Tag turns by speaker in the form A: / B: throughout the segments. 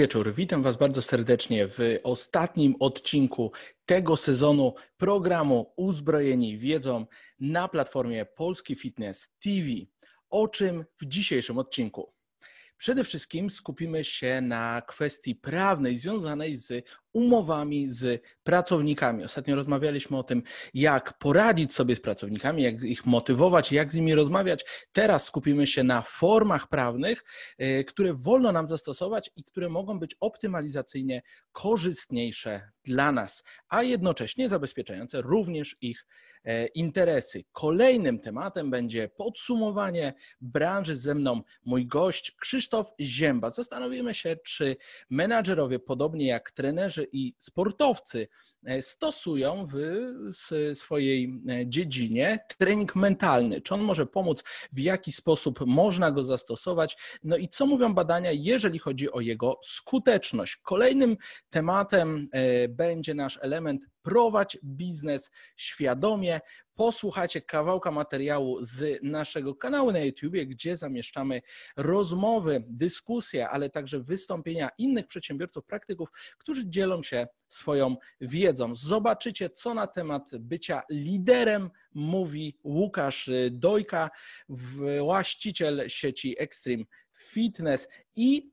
A: Wieczór, witam Was bardzo serdecznie w ostatnim odcinku tego sezonu programu Uzbrojeni Wiedzą na platformie Polski Fitness TV. O czym w dzisiejszym odcinku? Przede wszystkim skupimy się na kwestii prawnej związanej z umowami z pracownikami. Ostatnio rozmawialiśmy o tym, jak poradzić sobie z pracownikami, jak ich motywować, jak z nimi rozmawiać. Teraz skupimy się na formach prawnych, e, które wolno nam zastosować i które mogą być optymalizacyjnie korzystniejsze dla nas, a jednocześnie zabezpieczające również ich interesy. Kolejnym tematem będzie podsumowanie branży ze mną mój gość Krzysztof Zięba. Zastanowimy się, czy menadżerowie, podobnie jak trenerzy, i sportowcy e, stosują w swojej e, dziedzinie trening mentalny. Czy on może pomóc, w jaki sposób można go zastosować, no i co mówią badania, jeżeli chodzi o jego skuteczność. Kolejnym tematem e, będzie nasz element prowadź biznes świadomie. Posłuchajcie kawałka materiału z naszego kanału na YouTube, gdzie zamieszczamy rozmowy, dyskusje, ale także wystąpienia innych przedsiębiorców, praktyków, którzy dzielą się swoją wiedzą. Zobaczycie, co na temat bycia liderem mówi Łukasz Dojka, właściciel sieci Extreme Fitness i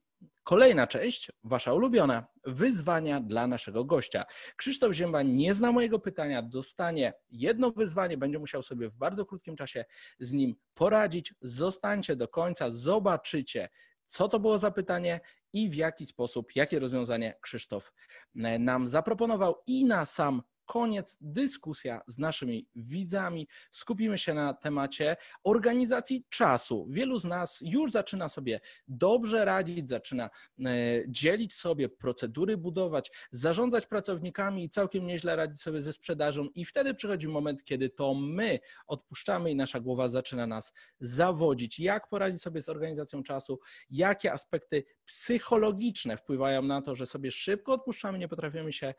A: Kolejna część, wasza ulubiona, wyzwania dla naszego gościa. Krzysztof Zięba nie zna mojego pytania, dostanie jedno wyzwanie, będzie musiał sobie w bardzo krótkim czasie z nim poradzić. Zostańcie do końca, zobaczycie, co to było za pytanie i w jaki sposób, jakie rozwiązanie Krzysztof e, nam zaproponował i na sam koniec dyskusja z naszymi widzami. Skupimy się na temacie organizacji czasu. Wielu z nas już zaczyna sobie dobrze radzić, zaczyna e, dzielić sobie procedury, budować, zarządzać pracownikami i całkiem nieźle radzić sobie ze sprzedażą. I wtedy przychodzi moment, kiedy to my odpuszczamy i nasza głowa zaczyna nas zawodzić. Jak poradzić sobie z organizacją czasu? Jakie aspekty psychologiczne wpływają na to, że sobie szybko odpuszczamy, nie potrafimy się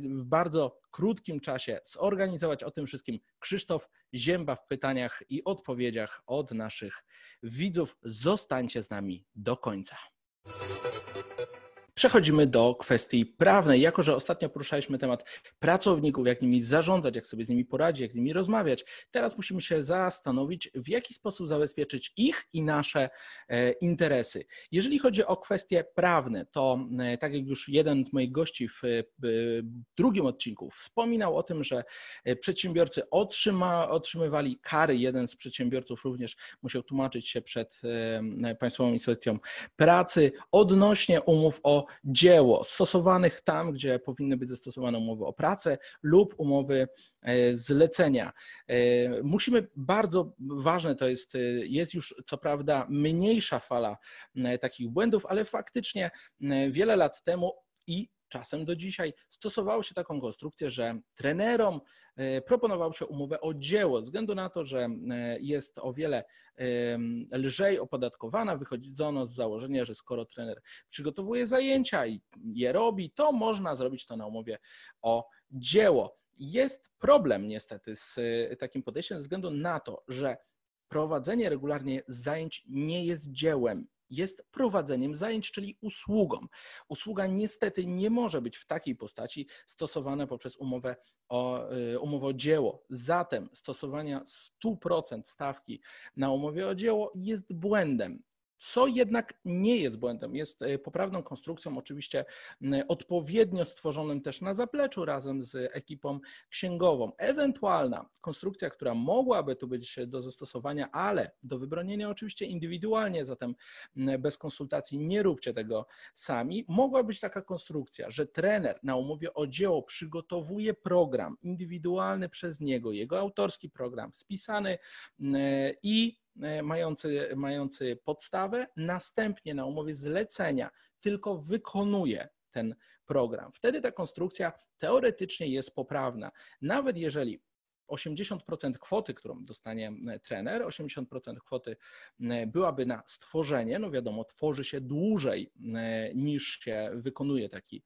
A: w bardzo krótkim czasie zorganizować o tym wszystkim. Krzysztof Zięba w pytaniach i odpowiedziach od naszych widzów. Zostańcie z nami do końca. Przechodzimy do kwestii prawnej. Jako, że ostatnio poruszaliśmy temat pracowników, jak nimi zarządzać, jak sobie z nimi poradzić, jak z nimi rozmawiać, teraz musimy się zastanowić, w jaki sposób zabezpieczyć ich i nasze e, interesy. Jeżeli chodzi o kwestie prawne, to e, tak jak już jeden z moich gości w drugim odcinku wspominał o tym, że e, przedsiębiorcy otrzyma, otrzymywali kary. Jeden z przedsiębiorców również musiał tłumaczyć się przed Państwową Inspekcją Pracy odnośnie umów o dzieło, stosowanych tam, gdzie powinny być zastosowane umowy o pracę lub umowy e, zlecenia. E, musimy bardzo ważne to jest, e, jest już co prawda mniejsza fala takich błędów, ale faktycznie wiele lat temu i czasem do dzisiaj stosowało się taką konstrukcję, że trenerom e, proponowało się umowę o dzieło, ze względu na to, że e, jest o wiele lżej opodatkowana, wychodzono z założenia, że skoro trener przygotowuje zajęcia i je robi, to można zrobić to na umowie o dzieło. Jest problem niestety z e, takim podejściem ze względu na to, że prowadzenie regularnie zajęć nie jest dziełem jest prowadzeniem zajęć, czyli usługą. Usługa niestety nie może być w takiej postaci stosowana poprzez umowę o, y, umowę o dzieło. Zatem stosowania 100% stawki na umowie o dzieło jest błędem co jednak nie jest błędem, jest e, poprawną konstrukcją, oczywiście odpowiednio stworzonym też na zapleczu razem z ekipą księgową. Ewentualna konstrukcja, która mogłaby tu być do zastosowania, ale do wybronienia oczywiście indywidualnie, zatem bez konsultacji nie róbcie tego sami, mogła być taka konstrukcja, że trener na umowie o dzieło przygotowuje program indywidualny przez niego, jego autorski program spisany i mający, mający podstawę, następnie na umowie zlecenia tylko wykonuje ten program. Wtedy ta konstrukcja teoretycznie jest poprawna. Nawet jeżeli 80% kwoty, którą dostanie e, trener, 80% kwoty e, byłaby na stworzenie, no wiadomo, tworzy się dłużej niż się wykonuje taki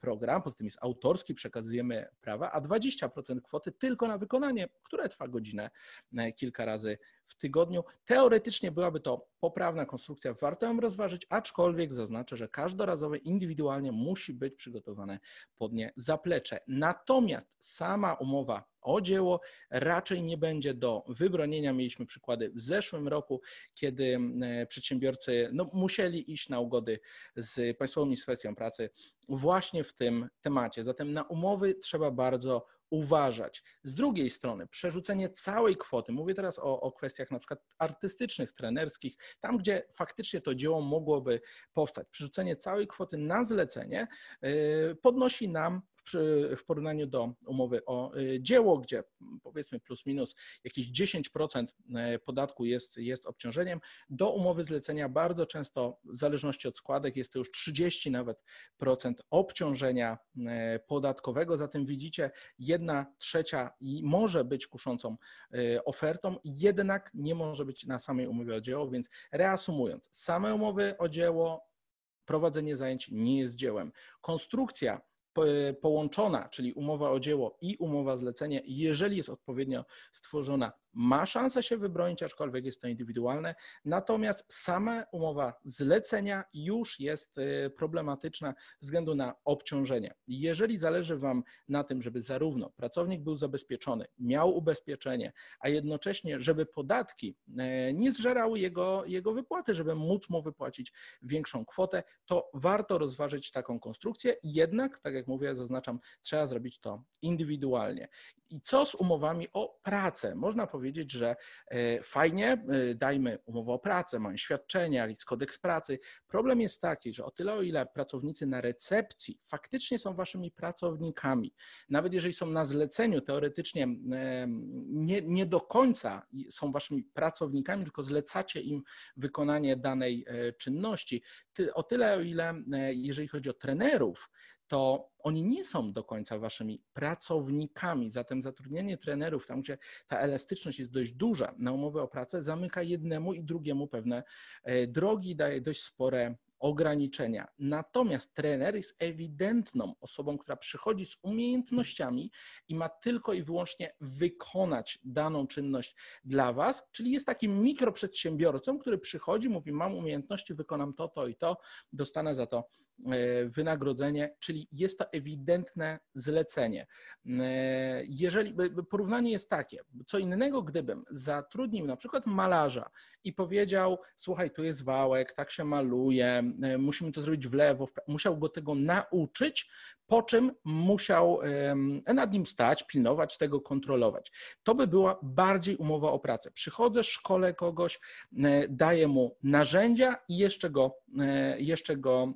A: program, poza tym jest autorski, przekazujemy prawa, a 20% kwoty tylko na wykonanie, które trwa godzinę kilka razy w tygodniu. Teoretycznie byłaby to poprawna konstrukcja, warto ją rozważyć, aczkolwiek zaznaczę, że każdorazowe indywidualnie musi być przygotowane pod nie zaplecze. Natomiast sama umowa o dzieło raczej nie będzie do wybronienia. Mieliśmy przykłady w zeszłym roku, kiedy e, przedsiębiorcy no, musieli iść na ugody z Państwową Inspekcją Pracy właśnie w tym temacie. Zatem na umowy trzeba bardzo uważać. Z drugiej strony, przerzucenie całej kwoty, mówię teraz o, o kwestiach na przykład artystycznych, trenerskich, tam gdzie faktycznie to dzieło mogłoby powstać, przerzucenie całej kwoty na zlecenie yy, podnosi nam w porównaniu do umowy o y, dzieło, gdzie powiedzmy plus minus jakieś 10% e, podatku jest, jest obciążeniem, do umowy zlecenia bardzo często w zależności od składek jest to już 30 nawet procent obciążenia e, podatkowego, zatem widzicie jedna trzecia może być kuszącą e, ofertą, jednak nie może być na samej umowie o dzieło, więc reasumując, same umowy o dzieło prowadzenie zajęć nie jest dziełem. Konstrukcja połączona, czyli umowa o dzieło i umowa zlecenie, jeżeli jest odpowiednio stworzona, ma szansę się wybronić, aczkolwiek jest to indywidualne. Natomiast sama umowa zlecenia już jest y, problematyczna ze względu na obciążenie. Jeżeli zależy Wam na tym, żeby zarówno pracownik był zabezpieczony, miał ubezpieczenie, a jednocześnie, żeby podatki e, nie zżerały jego, jego wypłaty, żeby móc mu wypłacić większą kwotę, to warto rozważyć taką konstrukcję. Jednak, tak jak mówię, zaznaczam, trzeba zrobić to indywidualnie. I co z umowami o pracę? Można powiedzieć, że e, fajnie, e, dajmy umowę o pracę, mamy świadczenia, jest kodeks pracy. Problem jest taki, że o tyle, o ile pracownicy na recepcji faktycznie są waszymi pracownikami, nawet jeżeli są na zleceniu, teoretycznie nie, nie do końca są waszymi pracownikami, tylko zlecacie im wykonanie danej e, czynności, o tyle, o ile jeżeli chodzi o trenerów, to oni nie są do końca waszymi pracownikami. Zatem zatrudnienie trenerów, tam gdzie ta elastyczność jest dość duża na umowę o pracę, zamyka jednemu i drugiemu pewne e, drogi, daje dość spore ograniczenia. Natomiast trener jest ewidentną osobą, która przychodzi z umiejętnościami i ma tylko i wyłącznie wykonać daną czynność dla Was, czyli jest takim mikroprzedsiębiorcą, który przychodzi, mówi: Mam umiejętności, wykonam to, to i to, dostanę za to wynagrodzenie, czyli jest to ewidentne zlecenie. E, jeżeli porównanie jest takie, co innego, gdybym zatrudnił na przykład malarza i powiedział: Słuchaj, tu jest wałek, tak się maluje, e, musimy to zrobić w lewo, musiał go tego nauczyć, po czym musiał nad nim stać, pilnować tego, kontrolować. To by była bardziej umowa o pracę. Przychodzę, szkole kogoś, daję mu narzędzia i jeszcze go, jeszcze go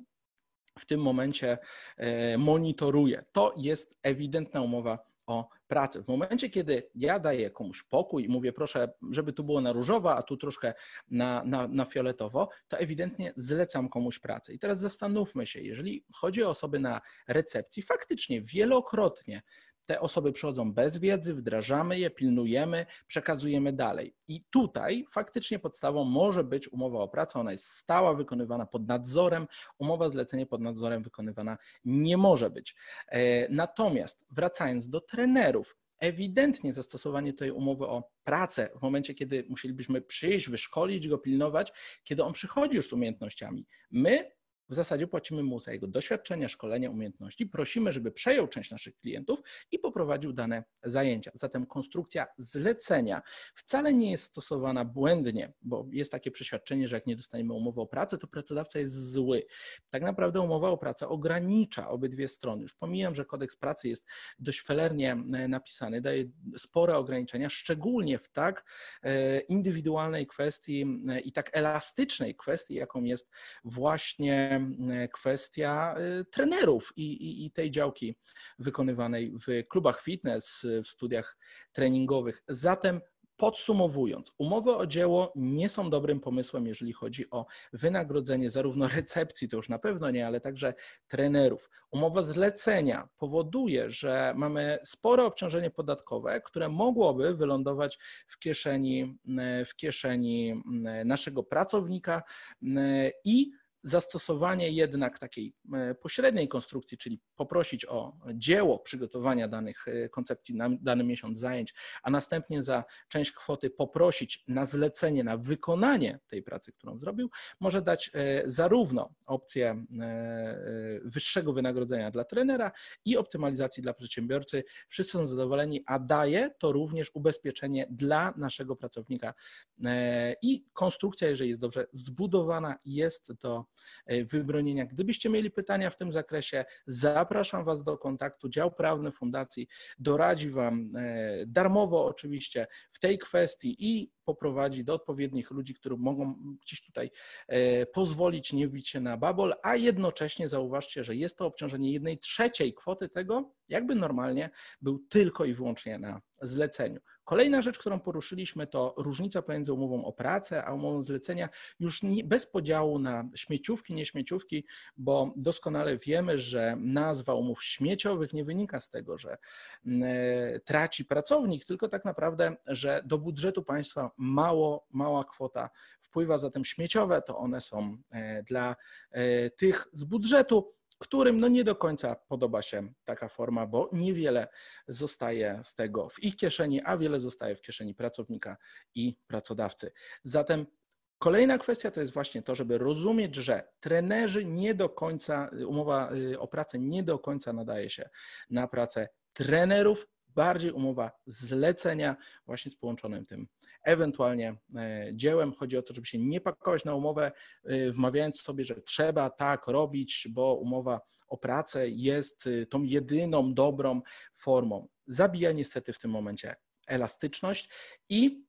A: w tym momencie e, monitoruje. To jest ewidentna umowa o pracę. W momencie, kiedy ja daję komuś pokój i mówię, proszę, żeby tu było na różowo, a tu troszkę na, na, na fioletowo, to ewidentnie zlecam komuś pracę. I teraz zastanówmy się, jeżeli chodzi o osoby na recepcji, faktycznie wielokrotnie te osoby przychodzą bez wiedzy, wdrażamy je, pilnujemy, przekazujemy dalej. I tutaj faktycznie podstawą może być umowa o pracę, ona jest stała, wykonywana pod nadzorem, umowa zlecenie pod nadzorem wykonywana nie może być. E, natomiast wracając do trenerów, ewidentnie zastosowanie tej umowy o pracę w momencie, kiedy musielibyśmy przyjść, wyszkolić go, pilnować, kiedy on przychodzi już z umiejętnościami. My w zasadzie płacimy mu za jego doświadczenia, szkolenia, umiejętności. Prosimy, żeby przejął część naszych klientów i poprowadził dane zajęcia. Zatem konstrukcja zlecenia wcale nie jest stosowana błędnie, bo jest takie przeświadczenie, że jak nie dostaniemy umowy o pracę, to pracodawca jest zły. Tak naprawdę umowa o pracę ogranicza obydwie strony. Już pomijam, że kodeks pracy jest dość felernie e, napisany, daje spore ograniczenia, szczególnie w tak e, indywidualnej kwestii e, i tak elastycznej kwestii, jaką jest właśnie kwestia e, trenerów i, i, i tej działki wykonywanej w klubach fitness, w studiach treningowych. Zatem Podsumowując, umowy o dzieło nie są dobrym pomysłem, jeżeli chodzi o wynagrodzenie zarówno recepcji, to już na pewno nie, ale także trenerów. Umowa zlecenia powoduje, że mamy spore obciążenie podatkowe, które mogłoby wylądować w kieszeni, w kieszeni naszego pracownika i zastosowanie jednak takiej e, pośredniej konstrukcji, czyli poprosić o dzieło przygotowania danych e, koncepcji na dany miesiąc zajęć, a następnie za część kwoty poprosić na zlecenie, na wykonanie tej pracy, którą zrobił, może dać e, zarówno opcję wyższego wynagrodzenia dla trenera i optymalizacji dla przedsiębiorcy. Wszyscy są zadowoleni, a daje to również ubezpieczenie dla naszego pracownika i konstrukcja, jeżeli jest dobrze zbudowana, jest to wybronienia. Gdybyście mieli pytania w tym zakresie, zapraszam Was do kontaktu. Dział prawny Fundacji doradzi Wam e, darmowo oczywiście w tej kwestii i poprowadzi do odpowiednich ludzi, którzy mogą gdzieś tutaj e, pozwolić nie wbić się na babol, a jednocześnie zauważcie, że jest to obciążenie jednej trzeciej kwoty tego, jakby normalnie był tylko i wyłącznie na zleceniu. Kolejna rzecz, którą poruszyliśmy, to różnica pomiędzy umową o pracę a umową zlecenia, już nie, bez podziału na śmieciówki, nieśmieciówki, bo doskonale wiemy, że nazwa umów śmieciowych nie wynika z tego, że mm, e, traci pracownik, tylko tak naprawdę, że do budżetu państwa mało, mała kwota wpływa, zatem śmieciowe to one są e, dla e, tych z budżetu, którym no nie do końca podoba się taka forma, bo niewiele zostaje z tego w ich kieszeni, a wiele zostaje w kieszeni pracownika i pracodawcy. Zatem Kolejna kwestia to jest właśnie to, żeby rozumieć, że trenerzy nie do końca, umowa y, o pracę nie do końca nadaje się na pracę trenerów, bardziej umowa zlecenia właśnie z połączonym tym ewentualnie e, dziełem. Chodzi o to, żeby się nie pakować na umowę, e, wmawiając sobie, że trzeba tak robić, bo umowa o pracę jest e, tą jedyną dobrą formą. Zabija niestety w tym momencie elastyczność i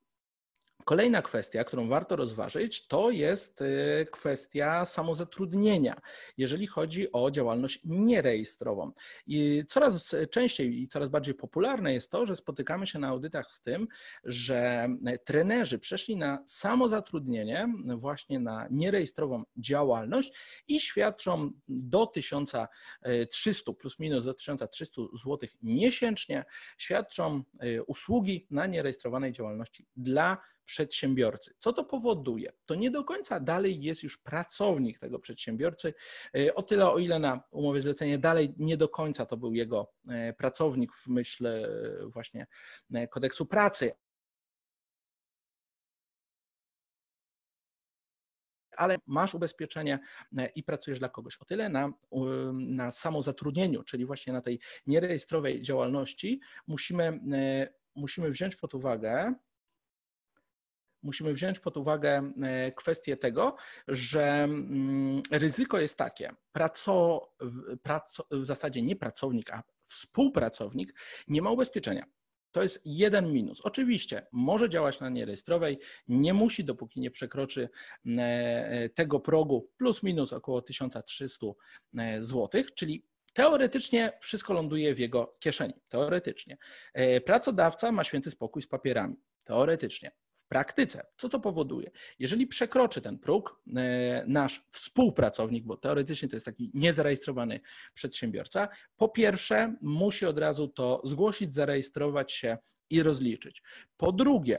A: Kolejna kwestia, którą warto rozważyć, to jest y, kwestia samozatrudnienia, jeżeli chodzi o działalność nierejestrową. I coraz częściej i coraz bardziej popularne jest to, że spotykamy się na audytach z tym, że trenerzy przeszli na samozatrudnienie, właśnie na nierejestrową działalność i świadczą do 1300 plus minus do 1300 zł miesięcznie, świadczą y, usługi na nierejestrowanej działalności dla przedsiębiorcy. Co to powoduje? To nie do końca dalej jest już pracownik tego przedsiębiorcy. E, o tyle, o ile na umowie zlecenie dalej nie do końca to był jego e, pracownik w myśl e, właśnie kodeksu pracy, ale masz ubezpieczenie i pracujesz dla kogoś. O tyle na, na samozatrudnieniu, czyli właśnie na tej nierejestrowej działalności, musimy, musimy wziąć pod uwagę musimy wziąć pod uwagę e, kwestię tego, że mm, ryzyko jest takie, praco, praco, w zasadzie nie pracownik, a współpracownik nie ma ubezpieczenia. To jest jeden minus. Oczywiście może działać na nierejestrowej, nie musi, dopóki nie przekroczy e, tego progu plus minus około 1300 e, zł, czyli teoretycznie wszystko ląduje w jego kieszeni. Teoretycznie. Pracodawca ma święty spokój z papierami. Teoretycznie praktyce. Co to powoduje? Jeżeli przekroczy ten próg e, nasz współpracownik, bo teoretycznie to jest taki niezarejestrowany przedsiębiorca, po pierwsze musi od razu to zgłosić, zarejestrować się i rozliczyć. Po drugie,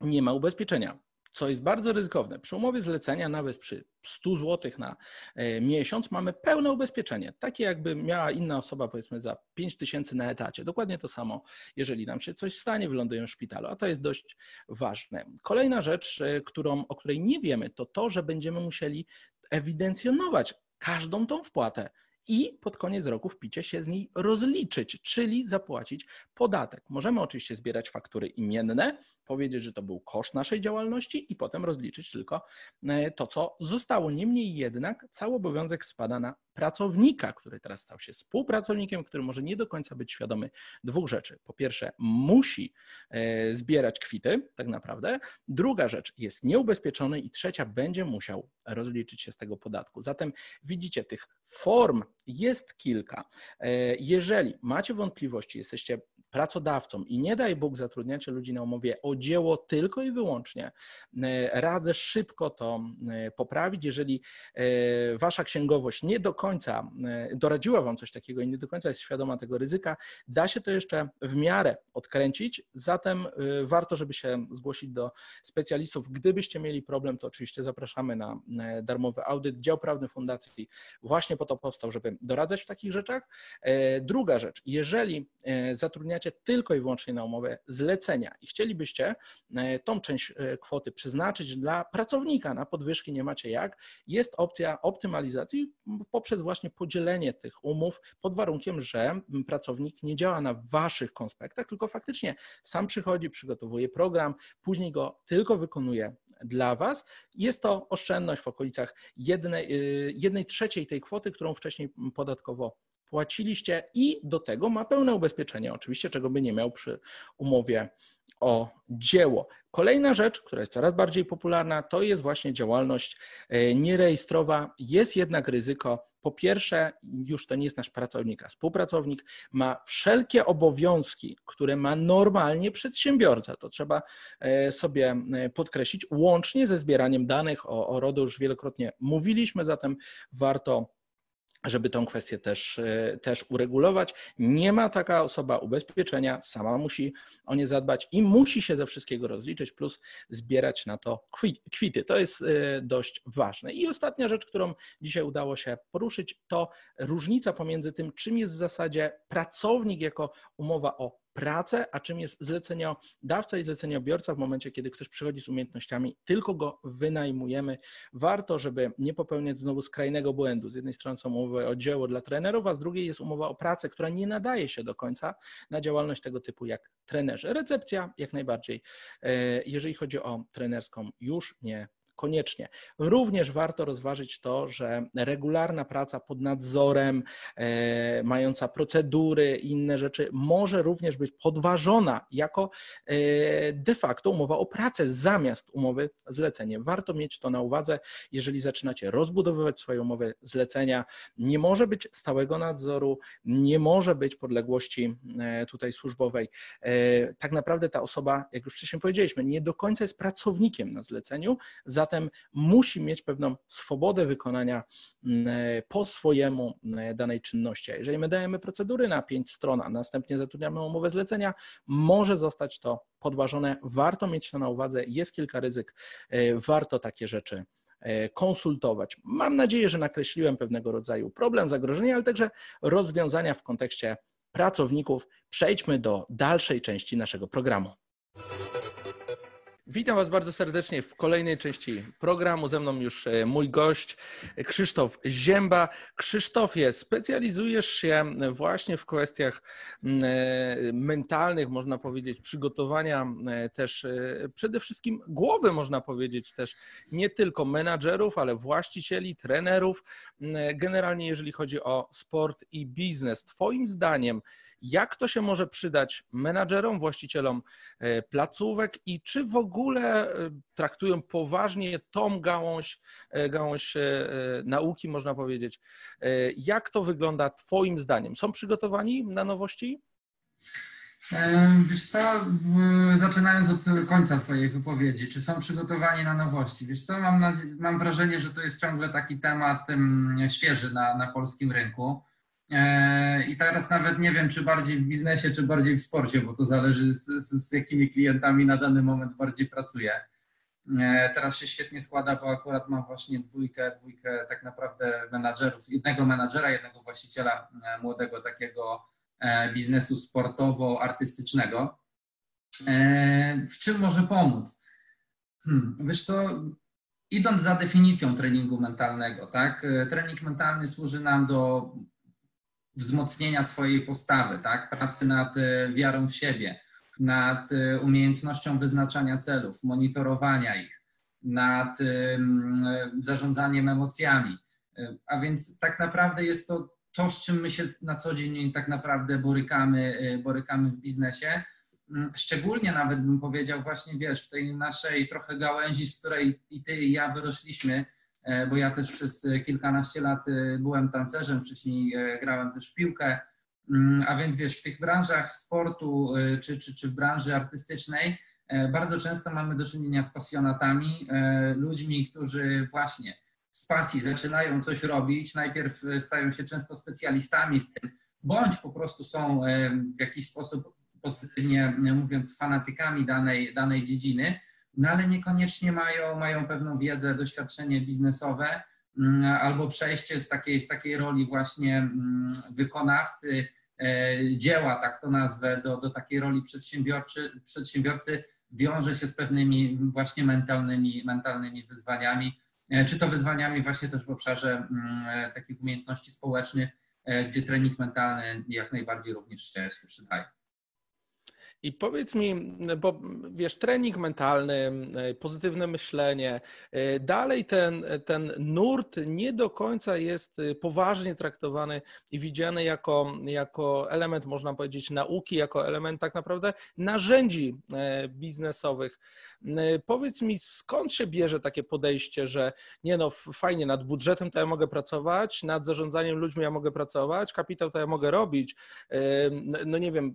A: nie ma ubezpieczenia co jest bardzo ryzykowne. Przy umowie zlecenia, nawet przy 100 zł na e, miesiąc, mamy pełne ubezpieczenie. Takie jakby miała inna osoba, powiedzmy, za 5 tysięcy na etacie. Dokładnie to samo, jeżeli nam się coś stanie, wylądują w szpitalu, a to jest dość ważne. Kolejna rzecz, e, którą, o której nie wiemy, to to, że będziemy musieli ewidencjonować każdą tą wpłatę i pod koniec roku wpicie się z niej rozliczyć, czyli zapłacić podatek. Możemy oczywiście zbierać faktury imienne, powiedzieć, że to był koszt naszej działalności i potem rozliczyć tylko e, to, co zostało. Niemniej jednak cały obowiązek spada na pracownika, który teraz stał się współpracownikiem, który może nie do końca być świadomy dwóch rzeczy. Po pierwsze, musi e, zbierać kwity, tak naprawdę. Druga rzecz, jest nieubezpieczony i trzecia, będzie musiał rozliczyć się z tego podatku. Zatem widzicie, tych form jest kilka. E, jeżeli macie wątpliwości, jesteście pracodawcą i nie daj Bóg zatrudniacie ludzi na umowie o dzieło tylko i wyłącznie, radzę szybko to poprawić. Jeżeli wasza księgowość nie do końca doradziła wam coś takiego i nie do końca jest świadoma tego ryzyka, da się to jeszcze w miarę odkręcić. Zatem warto, żeby się zgłosić do specjalistów. Gdybyście mieli problem, to oczywiście zapraszamy na darmowy audyt. Dział prawny Fundacji właśnie po to powstał, żeby doradzać w takich rzeczach. E, druga rzecz, jeżeli e, zatrudniacie tylko i wyłącznie na umowę zlecenia. I chcielibyście e, tą część kwoty przeznaczyć dla pracownika. Na podwyżki, nie macie jak, jest opcja optymalizacji poprzez właśnie podzielenie tych umów pod warunkiem, że pracownik nie działa na waszych konspektach, tylko faktycznie sam przychodzi, przygotowuje program, później go tylko wykonuje dla Was. Jest to oszczędność w okolicach jednej, y, jednej trzeciej tej kwoty, którą wcześniej podatkowo płaciliście i do tego ma pełne ubezpieczenie, oczywiście, czego by nie miał przy umowie o dzieło. Kolejna rzecz, która jest coraz bardziej popularna, to jest właśnie działalność y, nierejestrowa. Jest jednak ryzyko po pierwsze, już to nie jest nasz pracownik, a współpracownik ma wszelkie obowiązki, które ma normalnie przedsiębiorca. To trzeba e, sobie e, podkreślić, łącznie ze zbieraniem danych. O, o RODO już wielokrotnie mówiliśmy, zatem warto żeby tą kwestię też, e, też uregulować. Nie ma taka osoba ubezpieczenia, sama musi o nie zadbać i musi się ze wszystkiego rozliczyć, plus zbierać na to kwity. To jest e, dość ważne. I ostatnia rzecz, którą dzisiaj udało się poruszyć, to różnica pomiędzy tym, czym jest w zasadzie pracownik jako umowa o pracę, a czym jest zleceniodawca i zleceniobiorca w momencie, kiedy ktoś przychodzi z umiejętnościami, tylko go wynajmujemy. Warto, żeby nie popełniać znowu skrajnego błędu. Z jednej strony są umowy o dzieło dla trenerów, a z drugiej jest umowa o pracę, która nie nadaje się do końca na działalność tego typu jak trenerzy. Recepcja jak najbardziej. E, jeżeli chodzi o trenerską, już nie koniecznie. Również warto rozważyć to, że regularna praca pod nadzorem, e, mająca procedury i inne rzeczy, może również być podważona jako e, de facto umowa o pracę zamiast umowy zlecenie. Warto mieć to na uwadze, jeżeli zaczynacie rozbudowywać swoją umowę zlecenia. Nie może być stałego nadzoru, nie może być podległości e, tutaj służbowej. Tak naprawdę ta osoba, jak już wcześniej powiedzieliśmy, nie do końca jest pracownikiem na zleceniu, za zatem musi mieć pewną swobodę wykonania mm, e, po swojemu mm, danej czynności. A jeżeli my dajemy procedury na pięć stron, a następnie zatrudniamy umowę zlecenia, może zostać to podważone. Warto mieć to na uwadze, jest kilka ryzyk, e, warto takie rzeczy e, konsultować. Mam nadzieję, że nakreśliłem pewnego rodzaju problem, zagrożenie, ale także rozwiązania w kontekście pracowników. Przejdźmy do dalszej części naszego programu. Witam Was bardzo serdecznie w kolejnej części programu. Ze mną już e, mój gość Krzysztof Zięba. Krzysztofie, specjalizujesz się właśnie w kwestiach e, mentalnych, można powiedzieć, przygotowania e, też przede wszystkim głowy, można powiedzieć, też nie tylko menadżerów, ale właścicieli, trenerów. Generalnie, jeżeli chodzi o sport i biznes, Twoim zdaniem, jak to się może przydać menadżerom, właścicielom e, placówek i czy w ogóle e, traktują poważnie tą gałąź, e, gałąź nauki, można powiedzieć. Jak to wygląda Twoim zdaniem? Są przygotowani na nowości?
B: Wiesz co, zaczynając od końca Twojej wypowiedzi, czy są przygotowani na nowości? Wiesz co, mam, mam wrażenie, że to jest ciągle taki temat świeży na, na polskim rynku. E, I teraz nawet nie wiem, czy bardziej w biznesie, czy bardziej w sporcie, bo to zależy z, z, z jakimi klientami na dany moment bardziej pracuję. E, teraz się świetnie składa, bo akurat mam właśnie dwójkę, dwójkę tak naprawdę menadżerów, jednego menadżera, jednego właściciela e, młodego takiego biznesu sportowo-artystycznego. W czym może pomóc? Hmm, wiesz co, idąc za definicją treningu mentalnego, tak? Trening mentalny służy nam do wzmocnienia swojej postawy, tak? pracy nad e, wiarą w siebie, nad e, umiejętnością wyznaczania celów, monitorowania ich, nad zarządzaniem emocjami. E, a więc tak naprawdę jest to to, z czym my się na co dzień tak naprawdę borykamy, borykamy w biznesie. Mm, szczególnie nawet bym powiedział właśnie, wiesz, w tej naszej trochę gałęzi, z której i ty i ja wyrośliśmy, E, bo ja też przez kilkanaście lat e, byłem tancerzem, wcześniej e, grałem też w piłkę. Mm, a więc wiesz, w tych branżach sportu czy, czy, czy w branży artystycznej bardzo często mamy do czynienia z pasjonatami, ludźmi, którzy właśnie z pasji zaczynają coś robić, najpierw stają się często specjalistami w tym, bądź po prostu są w jakiś sposób pozytywnie mówiąc fanatykami danej, danej dziedziny, no ale niekoniecznie mają, mają pewną wiedzę, doświadczenie biznesowe mm, albo przejście z takiej, z takiej roli właśnie mm, wykonawcy e, dzieła, tak to nazwę, do, do takiej roli przedsiębiorcy, przedsiębiorcy wiąże się z pewnymi właśnie mentalnymi, mentalnymi wyzwaniami, e, czy to wyzwaniami właśnie też w obszarze mm, e, takich umiejętności społecznych, gdzie trening mentalny jak najbardziej również się przydaje.
A: I powiedz mi, bo wiesz, trening mentalny, pozytywne myślenie, e, dalej ten, ten nurt nie do końca jest e, poważnie traktowany i widziany jako, jako element, można powiedzieć, nauki, jako element tak naprawdę narzędzi e, biznesowych. Powiedz mi, skąd się bierze takie podejście, że nie no, fajnie, nad budżetem to ja mogę pracować, nad zarządzaniem ludźmi ja mogę pracować, kapitał to ja mogę robić, no nie wiem,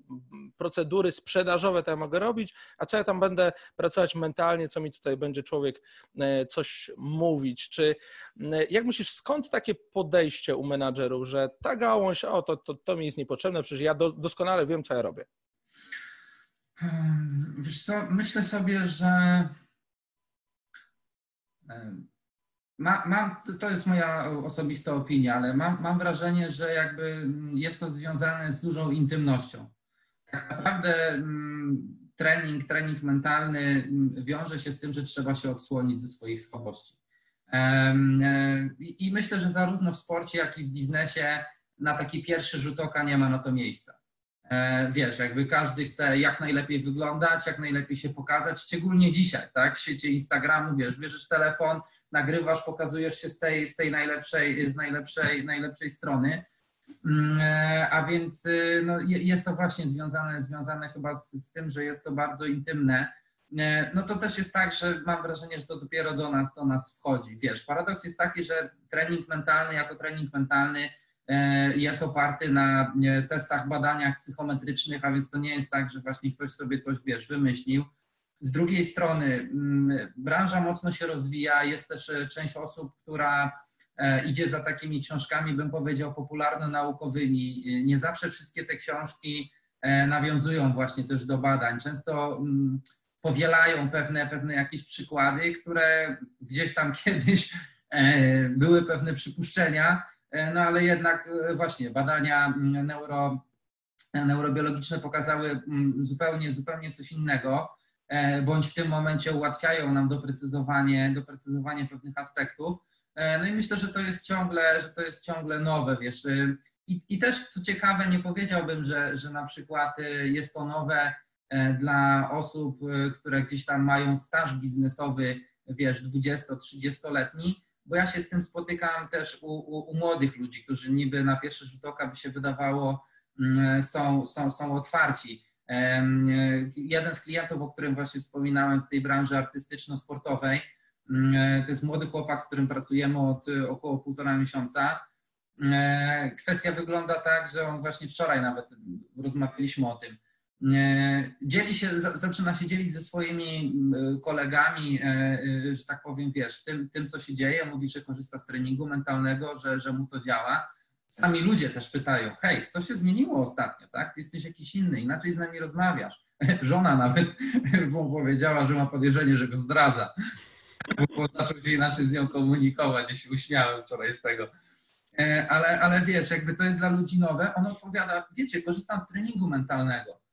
A: procedury sprzedażowe to ja mogę robić, a co ja tam będę pracować mentalnie, co mi tutaj będzie człowiek coś mówić, czy jak myślisz, skąd takie podejście u menadżerów, że ta gałąź, o to, to, to mi jest niepotrzebne, przecież ja do, doskonale wiem, co ja robię.
B: Hmm, wiesz co, myślę sobie, że ma, mam, to jest moja osobista opinia, ale mam, mam wrażenie, że jakby jest to związane z dużą intymnością. Tak naprawdę mm, trening, trening mentalny mm, wiąże się z tym, że trzeba się odsłonić ze swoich słabości. E, I myślę, że zarówno w sporcie, jak i w biznesie na taki pierwszy rzut oka nie ma na to miejsca. E, wiesz, jakby każdy chce jak najlepiej wyglądać, jak najlepiej się pokazać, szczególnie dzisiaj, tak, w świecie Instagramu, wiesz, bierzesz telefon, nagrywasz, pokazujesz się z tej, z tej najlepszej, z najlepszej, najlepszej strony, a więc y, no, jest to właśnie związane, związane chyba z, z tym, że jest to bardzo intymne, e, no to też jest tak, że mam wrażenie, że to dopiero do nas, do nas wchodzi. Wiesz, paradoks jest taki, że trening mentalny jako trening mentalny E, jest oparty na testach, badaniach psychometrycznych, a więc to nie jest tak, że właśnie ktoś sobie coś, wiesz, wymyślił. Z drugiej strony mm, branża mocno się rozwija, jest też e, część osób, która e, idzie za takimi książkami, bym powiedział, popularno-naukowymi. Nie zawsze wszystkie te książki nawiązują właśnie też do badań. Często mm, powielają pewne, pewne jakieś przykłady, które gdzieś tam kiedyś były pewne przypuszczenia, E, no ale jednak e, właśnie badania mm, neuro, neurobiologiczne pokazały mm, zupełnie, zupełnie coś innego, e, bądź w tym momencie ułatwiają nam doprecyzowanie, doprecyzowanie pewnych aspektów. No i myślę, że to jest ciągle, że to jest ciągle nowe, wiesz. I, I też co ciekawe, nie powiedziałbym, że, że na przykład jest to nowe dla osób, które gdzieś tam mają staż biznesowy, wiesz, 20-30-letni, bo ja się z tym spotykam też u, u, u, młodych ludzi, którzy niby na pierwszy rzut oka by się wydawało mm, są, są, są otwarci. Jeden z klientów, o którym właśnie wspominałem z tej branży artystyczno-sportowej, to jest młody chłopak, z którym pracujemy od około półtora miesiąca. Mm, kwestia wygląda tak, że on właśnie wczoraj nawet rozmawialiśmy o tym, dzieli się, zaczyna się dzielić ze swoimi kolegami, że tak powiem, wiesz, tym, tym co się dzieje, mówi, że korzysta z treningu mentalnego, że, że mu to działa. Sami ludzie też pytają, hej, co się zmieniło ostatnio, tak? Ty jesteś jakiś inny, inaczej z nami rozmawiasz. Żona nawet mu powiedziała, że ma podejrzenie, że go zdradza, zaczął się inaczej z nią komunikować się uśmiałem wczoraj z tego. E, ale, ale wiesz, jakby to jest dla ludzi nowe, on odpowiada, wiecie, korzystam z treningu mentalnego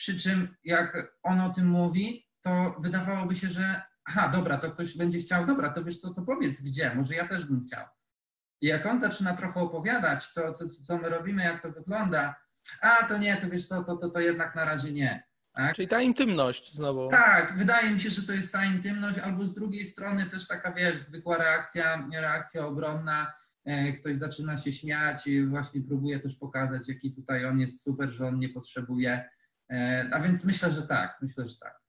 B: przy czym jak on o tym mówi, to wydawałoby się, że aha, dobra, to ktoś będzie chciał, dobra, to wiesz co, to powiedz gdzie, może ja też bym chciał. I jak on zaczyna trochę opowiadać, co, co, co my robimy, jak to wygląda, a to nie, to wiesz co, to, to, to jednak na razie nie.
A: Tak? Czyli ta intymność znowu.
B: Tak, wydaje mi się, że to jest ta intymność, albo z drugiej strony też taka, wiesz, zwykła reakcja, reakcja obronna, e, ktoś zaczyna się śmiać i właśnie próbuje też pokazać, jaki tutaj on jest super, że on nie potrzebuje E, a więc myślę, że tak, myślę, że tak.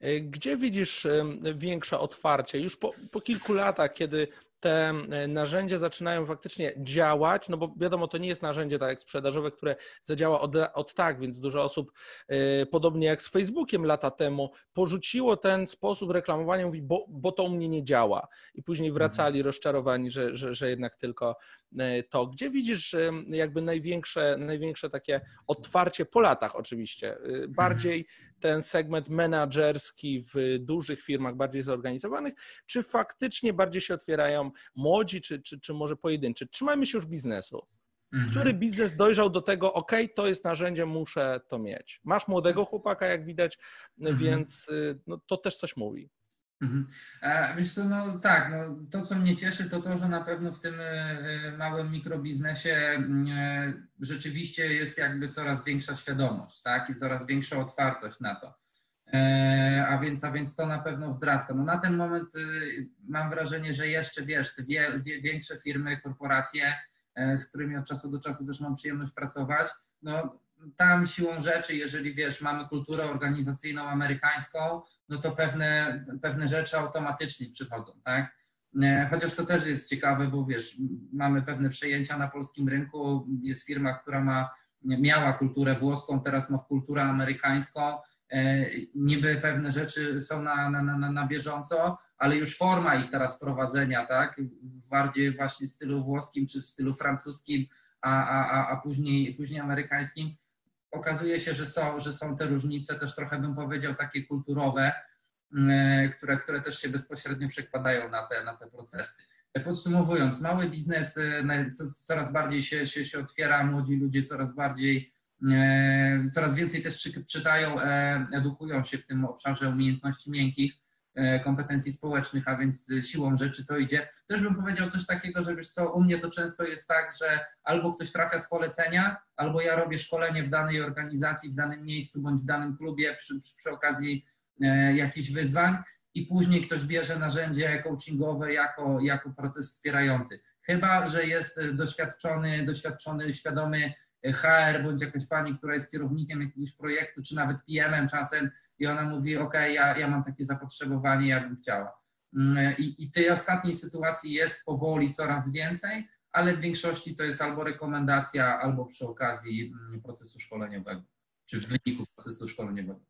A: E, gdzie widzisz większe otwarcie? Już po, po kilku latach, kiedy te e, narzędzia zaczynają faktycznie działać, no bo wiadomo, to nie jest narzędzie tak jak sprzedażowe, które zadziała od, od tak, więc dużo osób, e, podobnie jak z Facebookiem lata temu, porzuciło ten sposób reklamowania, mówi, bo, bo to u mnie nie działa. I później mhm. wracali rozczarowani, że, że, że jednak tylko e, to. Gdzie widzisz jakby największe, największe takie otwarcie po latach oczywiście? Bardziej ten segment menedżerski w dużych firmach, bardziej zorganizowanych, czy faktycznie bardziej się otwierają młodzi, czy, czy, czy może pojedynczy? Trzymajmy się już biznesu. Mhm. Który biznes dojrzał do tego, ok, to jest narzędzie, muszę to mieć. Masz młodego chłopaka, jak widać, mhm. więc y, no, to też coś mówi.
B: Mhm. Wiesz co, no tak, no, to co mnie cieszy to to, że na pewno w tym e, e, małym mikrobiznesie e, rzeczywiście jest jakby coraz większa świadomość, tak, i coraz większa otwartość na to. A więc, a więc to na pewno wzrasta. No na ten moment mam wrażenie, że jeszcze wiesz, te wie, wie, większe firmy, korporacje, z którymi od czasu do czasu też mam przyjemność pracować, no tam siłą rzeczy, jeżeli wiesz, mamy kulturę organizacyjną amerykańską, no to pewne, pewne rzeczy automatycznie przychodzą, tak? Chociaż to też jest ciekawe, bo wiesz, mamy pewne przejęcia na polskim rynku. Jest firma, która ma, miała kulturę włoską, teraz ma kulturę amerykańską. E, niby pewne rzeczy są na, na, na, na bieżąco, ale już forma ich teraz prowadzenia, tak? Bardziej właśnie w stylu włoskim czy w stylu francuskim, a, a, a później, później amerykańskim okazuje się, że są, że są te różnice też trochę bym powiedział takie kulturowe, mm, które, które też się bezpośrednio przekładają na te, na te procesy. Podsumowując, mały biznes coraz bardziej się, się, się otwiera, młodzi ludzie coraz bardziej, e, coraz więcej też czytają, e, edukują się w tym obszarze umiejętności miękkich kompetencji społecznych, a więc siłą rzeczy to idzie. Też bym powiedział coś takiego, że wiesz co, u mnie to często jest tak, że albo ktoś trafia z polecenia, albo ja robię szkolenie w danej organizacji, w danym miejscu bądź w danym klubie przy, przy, przy okazji e, jakichś wyzwań i później ktoś bierze narzędzie coachingowe jako, jako proces wspierający. Chyba, że jest doświadczony, doświadczony, świadomy HR bądź jakaś pani, która jest kierownikiem jakiegoś projektu, czy nawet PM-em czasem i ona mówi, ok, ja, ja mam takie zapotrzebowanie, ja bym chciała. Mm, I, I tej ostatniej sytuacji jest powoli coraz więcej, ale w większości to jest albo rekomendacja, albo przy okazji mm, procesu szkoleniowego, czy w wyniku procesu szkoleniowego.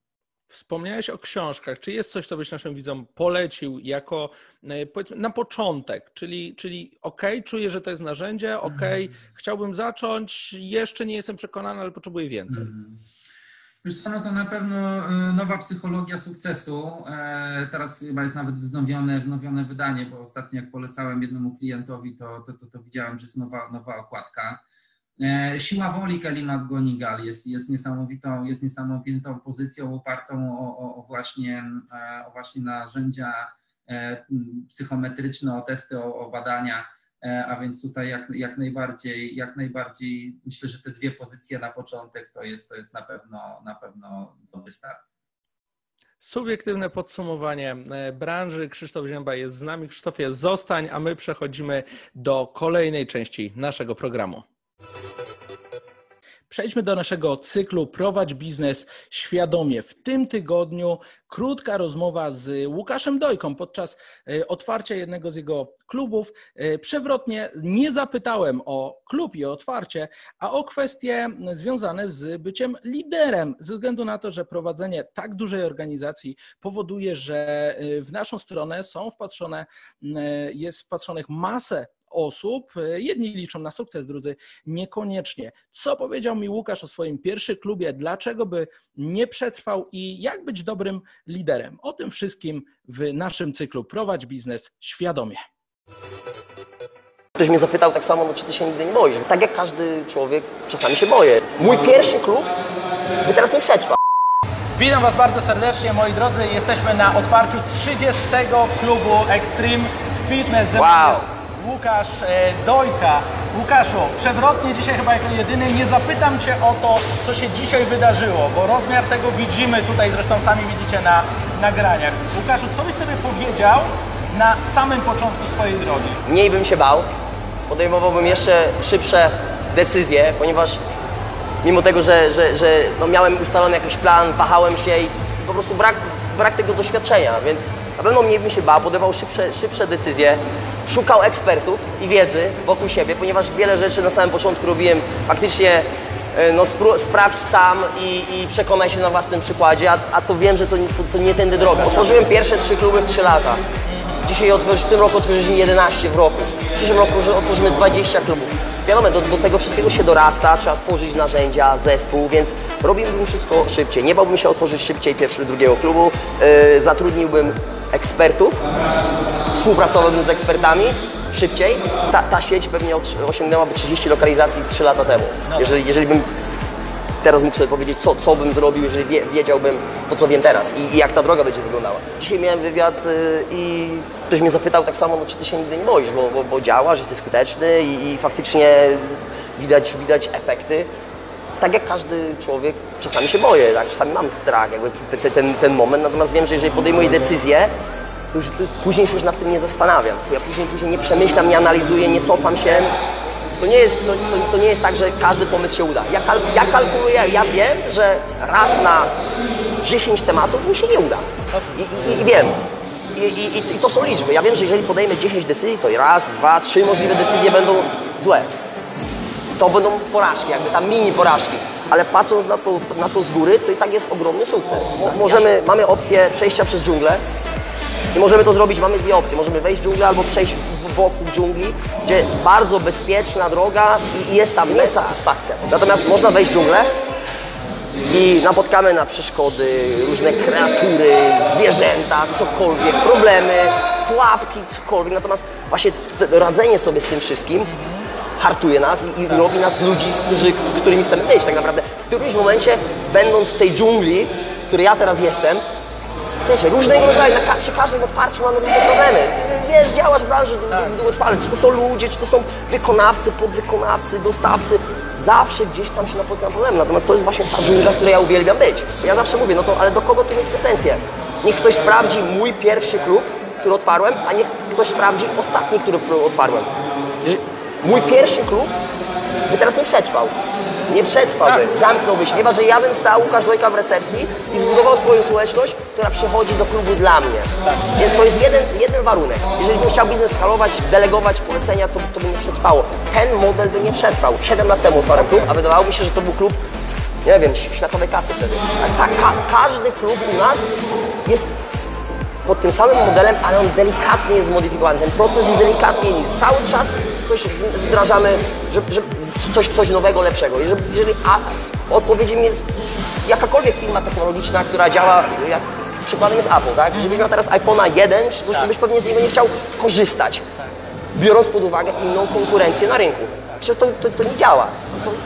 A: Wspomniałeś o książkach. Czy jest coś, co byś naszym widzom polecił jako e, powiedzmy na początek? Czyli, czyli ok, czuję, że to jest narzędzie, ok, mm. chciałbym zacząć, jeszcze nie jestem przekonany, ale potrzebuję więcej. Mm.
B: Wiesz co, no to na pewno e, nowa psychologia sukcesu. E, teraz chyba jest nawet wznowione, wznowione wydanie, bo ostatnio jak polecałem jednemu klientowi, to, to, to, to widziałem, że jest nowa, nowa okładka. E, siła woli Kelly McGonigal jest, jest, niesamowitą, jest niesamowitą pozycją opartą o, o, o, właśnie, o właśnie narzędzia psychometryczne, o testy, o, o badania a więc tutaj jak, jak, najbardziej, jak najbardziej myślę, że te dwie pozycje na początek to jest, to jest na pewno na pewno dobry start.
A: Subiektywne podsumowanie e, branży. Krzysztof Zięba jest z nami. Krzysztofie, zostań, a my przechodzimy do kolejnej części naszego programu. Przejdźmy do naszego cyklu Prowadź biznes świadomie. W tym tygodniu krótka rozmowa z Łukaszem Dojką podczas e, otwarcia jednego z jego klubów. E, przewrotnie nie zapytałem o klub i o otwarcie, a o kwestie związane z byciem liderem, ze względu na to, że prowadzenie tak dużej organizacji powoduje, że e, w naszą stronę są wpatrzone, jest wpatrzonych masę osób. Jedni liczą na sukces, drudzy niekoniecznie. Co powiedział mi Łukasz o swoim pierwszym klubie, dlaczego by nie przetrwał i jak być dobrym liderem? O tym wszystkim w naszym cyklu Prowadź biznes świadomie.
C: Ktoś mnie zapytał tak samo, no czy ty się nigdy nie boisz? Tak jak każdy człowiek, czasami się boję. Mój pierwszy klub by teraz nie przetrwał.
A: Witam Was bardzo serdecznie, moi drodzy. Jesteśmy na otwarciu 30 klubu Extreme Fitness.
C: Wow.
A: Łukasz e, Dojka. Łukaszu, przewrotnie dzisiaj chyba jako jedyny nie zapytam Cię o to, co się dzisiaj wydarzyło, bo rozmiar tego widzimy tutaj, zresztą sami widzicie na nagraniach. Łukaszu, co byś sobie powiedział na samym początku swojej drogi?
C: Mniej bym się bał, podejmowałbym jeszcze szybsze decyzje, ponieważ mimo tego, że, że, że no miałem ustalony jakiś plan, wahałem się i po prostu brak, brak tego doświadczenia, więc Na pewno mniej bym się bał, podejmował szybsze, szybsze decyzje, szukał ekspertów i wiedzy wokół siebie, ponieważ wiele rzeczy na samym początku robiłem faktycznie e, no, sprawdź sam i, i przekonaj się na własnym przykładzie, a, a to wiem, że to, to, to nie tędy droga. Otworzyłem pierwsze trzy kluby w trzy lata. Dzisiaj otworzy, w tym roku otworzyliśmy 11 w roku. W przyszłym roku otworzymy 20 klubów. Wiadomo, do, do tego wszystkiego się dorasta, trzeba tworzyć narzędzia, zespół, więc robiłbym wszystko szybciej. Nie bałbym się otworzyć szybciej pierwszego, drugiego klubu. Yy, zatrudniłbym ekspertów, współpracowałbym z ekspertami szybciej. Ta, ta sieć pewnie osiągnęłaby 30 lokalizacji 3 lata temu. Jeżeli, jeżeli bym teraz mógł sobie powiedzieć, co, co bym zrobił, jeżeli wie, wiedziałbym to, co wiem teraz i, i jak ta droga będzie wyglądała. Dzisiaj miałem wywiad y, i ktoś mnie zapytał tak samo, no, czy ty się nigdy nie boisz, bo, bo, bo działasz, jesteś skuteczny i, i faktycznie widać, widać efekty. Tak jak każdy człowiek, czasami się boję, tak? czasami mam strach, jakby te- te- ten, ten moment, natomiast wiem, że jeżeli podejmuję decyzję, to już później się już nad tym nie zastanawiam. Ja później, później nie przemyślam, nie analizuję, nie cofam się. To nie jest, to, to, to nie jest tak, że każdy pomysł się uda. Ja, kal, ja kalkuluję, ja wiem, że raz na 10 tematów mi się nie uda. I, i, i wiem. I, i, I to są liczby. Ja wiem, że jeżeli podejmę 10 decyzji, to raz, dwa, trzy możliwe decyzje będą złe. To będą porażki, jakby tam mini porażki. Ale patrząc na to, na to z góry, to i tak jest ogromny sukces. Mo- możemy, mamy opcję przejścia przez dżunglę, i możemy to zrobić, mamy dwie opcje. Możemy wejść w dżunglę albo przejść wokół dżungli, gdzie bardzo bezpieczna droga i- jest tam jest satysfakcja. Natomiast można wejść w dżunglę i napotkamy na przeszkody, różne kreatury, zwierzęta, cokolwiek, problemy, pułapki, cokolwiek. Natomiast właśnie radzenie sobie z tym wszystkim hartuje nas i, i robi nas ludzi, z którzy, którymi chcemy być tak naprawdę. W którymś momencie, będąc w tej dżungli, w której ja teraz jestem, Wiecie, różnego rodzaju, na, przy każdym otwarciu mamy różne problemy. Wiesz, działasz w branży dłu- długotrwale, czy to są ludzie, czy to są wykonawcy, podwykonawcy, dostawcy. Zawsze gdzieś tam się napotyka problemy. Natomiast to jest właśnie ta dżungla, której ja uwielbiam być. Ja zawsze mówię, no to ale do kogo tu mieć pretensje? Niech ktoś sprawdzi mój pierwszy klub, który otwarłem, a niech ktoś sprawdzi ostatni, który otwarłem. Mój pierwszy klub by teraz nie przetrwał. Nie przetrwałby, zamknąłby się. Chyba, że ja bym stał Łukasz Dojka w recepcji i zbudował swoją społeczność, która przychodzi do klubu dla mnie. Więc to jest jeden, jeden warunek. Jeżeli bym chciał biznes skalować, delegować polecenia, to, to by nie przetrwało. Ten model by nie przetrwał. Siedem lat temu otwarłem klub, a wydawało mi się, że to był klub, nie wiem, światowej kasy wtedy. A, ka, każdy klub u nas jest pod tym samym modelem, ale on delikatnie jest zmodyfikowany. Ten proces jest delikatnie inny. Cały czas coś wdrażamy, żeby, żeby coś, coś nowego, lepszego. Jeżeli, jeżeli a odpowiedzią jest jakakolwiek firma technologiczna, która działa, jak przykładem jest Apple, tak? Żebyś miał teraz iPhone'a 1, czy coś, to byś pewnie z niego nie chciał korzystać, biorąc pod uwagę inną konkurencję na rynku. Przecież to, to, to nie działa.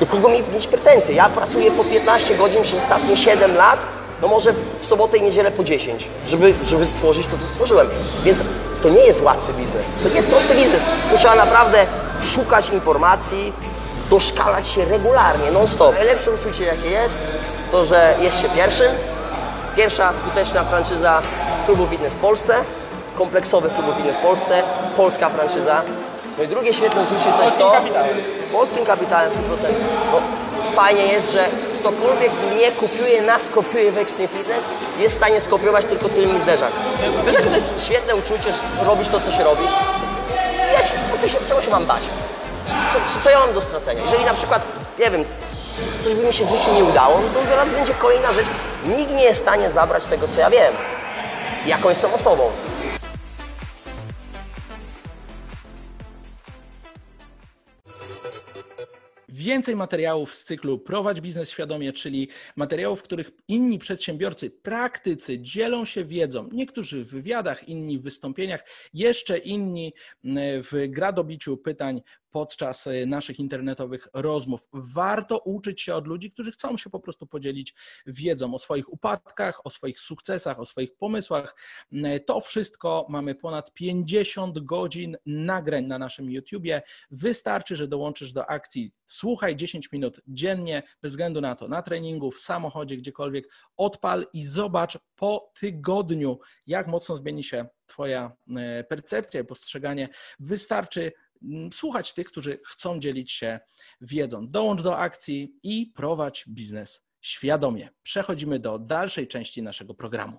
C: Do kogo mi mieć pretensje? Ja pracuję po 15 godzin przez ostatnie 7 lat, no może w sobotę i niedzielę po 10, żeby, żeby stworzyć to, co stworzyłem. Więc to nie jest łatwy biznes. To nie jest prosty biznes. Tu trzeba naprawdę szukać informacji, doszkalać się regularnie, non-stop. Najlepsze uczucie, jakie jest, to, że jest się pierwszym. Pierwsza skuteczna franczyza klubu fitness w Polsce, kompleksowy klubu fitness w Polsce, polska franczyza. No i drugie świetne uczucie to jest to, z polskim kapitałem 100%. No, fajnie jest, że ktokolwiek mnie kopiuje, nas kopiuje w Extreme Fitness, jest w stanie skopiować tylko tylny zderzak. Wiesz, jakie to jest świetne uczucie, że robić to, co się robi? Ja się, co się, czego się mam bać? Co, co, co ja mam do stracenia? Jeżeli na przykład, nie wiem, coś by mi się w życiu nie udało, no to zaraz będzie kolejna rzecz. Nikt nie jest w stanie zabrać tego, co ja wiem. Jaką jestem osobą.
A: Więcej materiałów z cyklu Prowadź biznes świadomie, czyli materiałów, w których inni przedsiębiorcy, praktycy dzielą się wiedzą. Niektórzy w wywiadach, inni w wystąpieniach, jeszcze inni w gradobiciu pytań podczas naszych internetowych rozmów. Warto uczyć się od ludzi, którzy chcą się po prostu podzielić wiedzą o swoich upadkach, o swoich sukcesach, o swoich pomysłach. To wszystko mamy ponad 50 godzin nagrań na naszym YouTubie. Wystarczy, że dołączysz do akcji Słuchaj 10 minut dziennie, bez względu na to, na treningu, w samochodzie, gdziekolwiek, odpal i zobacz po tygodniu, jak mocno zmieni się Twoja percepcja i postrzeganie. Wystarczy słuchać tych, którzy chcą dzielić się wiedzą. Dołącz do akcji i prowadź biznes świadomie. Przechodzimy do dalszej części naszego programu.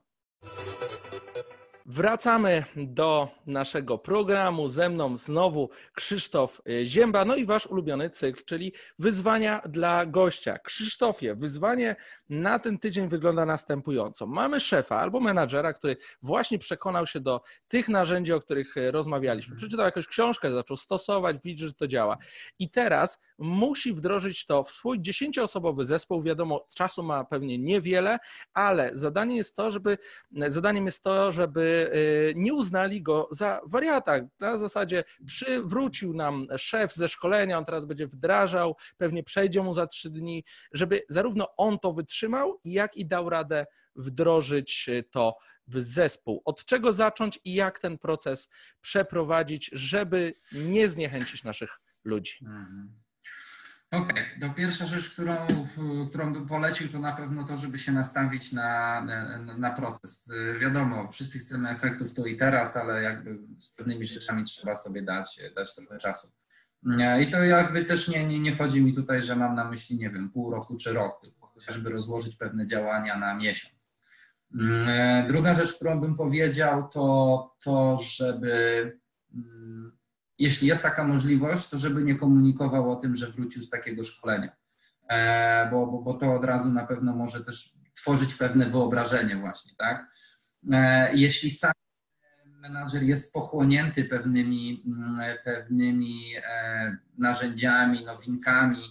A: Wracamy do naszego programu. Ze mną znowu Krzysztof y, Zięba, no i wasz ulubiony cykl, czyli wyzwania dla gościa. Krzysztofie, wyzwanie na ten tydzień wygląda następująco. Mamy szefa albo menadżera, który właśnie przekonał się do tych narzędzi, o których y, rozmawialiśmy. Przeczytał jakąś książkę, zaczął stosować, widzi, że to działa. I teraz musi wdrożyć to w swój dziesięcioosobowy zespół. Wiadomo, czasu ma pewnie niewiele, ale zadanie jest to, żeby, zadaniem jest to, żeby Y, nie uznali go za wariata. Na zasadzie przywrócił nam szef ze szkolenia, on teraz będzie wdrażał, pewnie przejdzie mu za trzy dni, żeby zarówno on to wytrzymał, jak i dał radę wdrożyć to w zespół. Od czego zacząć i jak ten proces przeprowadzić, żeby nie zniechęcić naszych ludzi. Mhm.
B: Okej, okay. to pierwsza rzecz, którą, którą bym polecił, to na pewno to, żeby się nastawić na, na, na, proces. Wiadomo, wszyscy chcemy efektów tu i teraz, ale jakby z pewnymi rzeczami trzeba sobie dać, dać trochę czasu. I to jakby też nie, nie, nie chodzi mi tutaj, że mam na myśli, nie wiem, pół roku czy rok, tylko chociażby rozłożyć pewne działania na miesiąc. Druga rzecz, którą bym powiedział, to to, żeby mm, jeśli jest taka możliwość, to żeby nie komunikował o tym, że wrócił z takiego szkolenia, e, bo, bo, bo to od razu na pewno może też tworzyć pewne wyobrażenie właśnie, tak? E, jeśli sam menadżer jest pochłonięty pewnymi, mm, pewnymi e, narzędziami, nowinkami,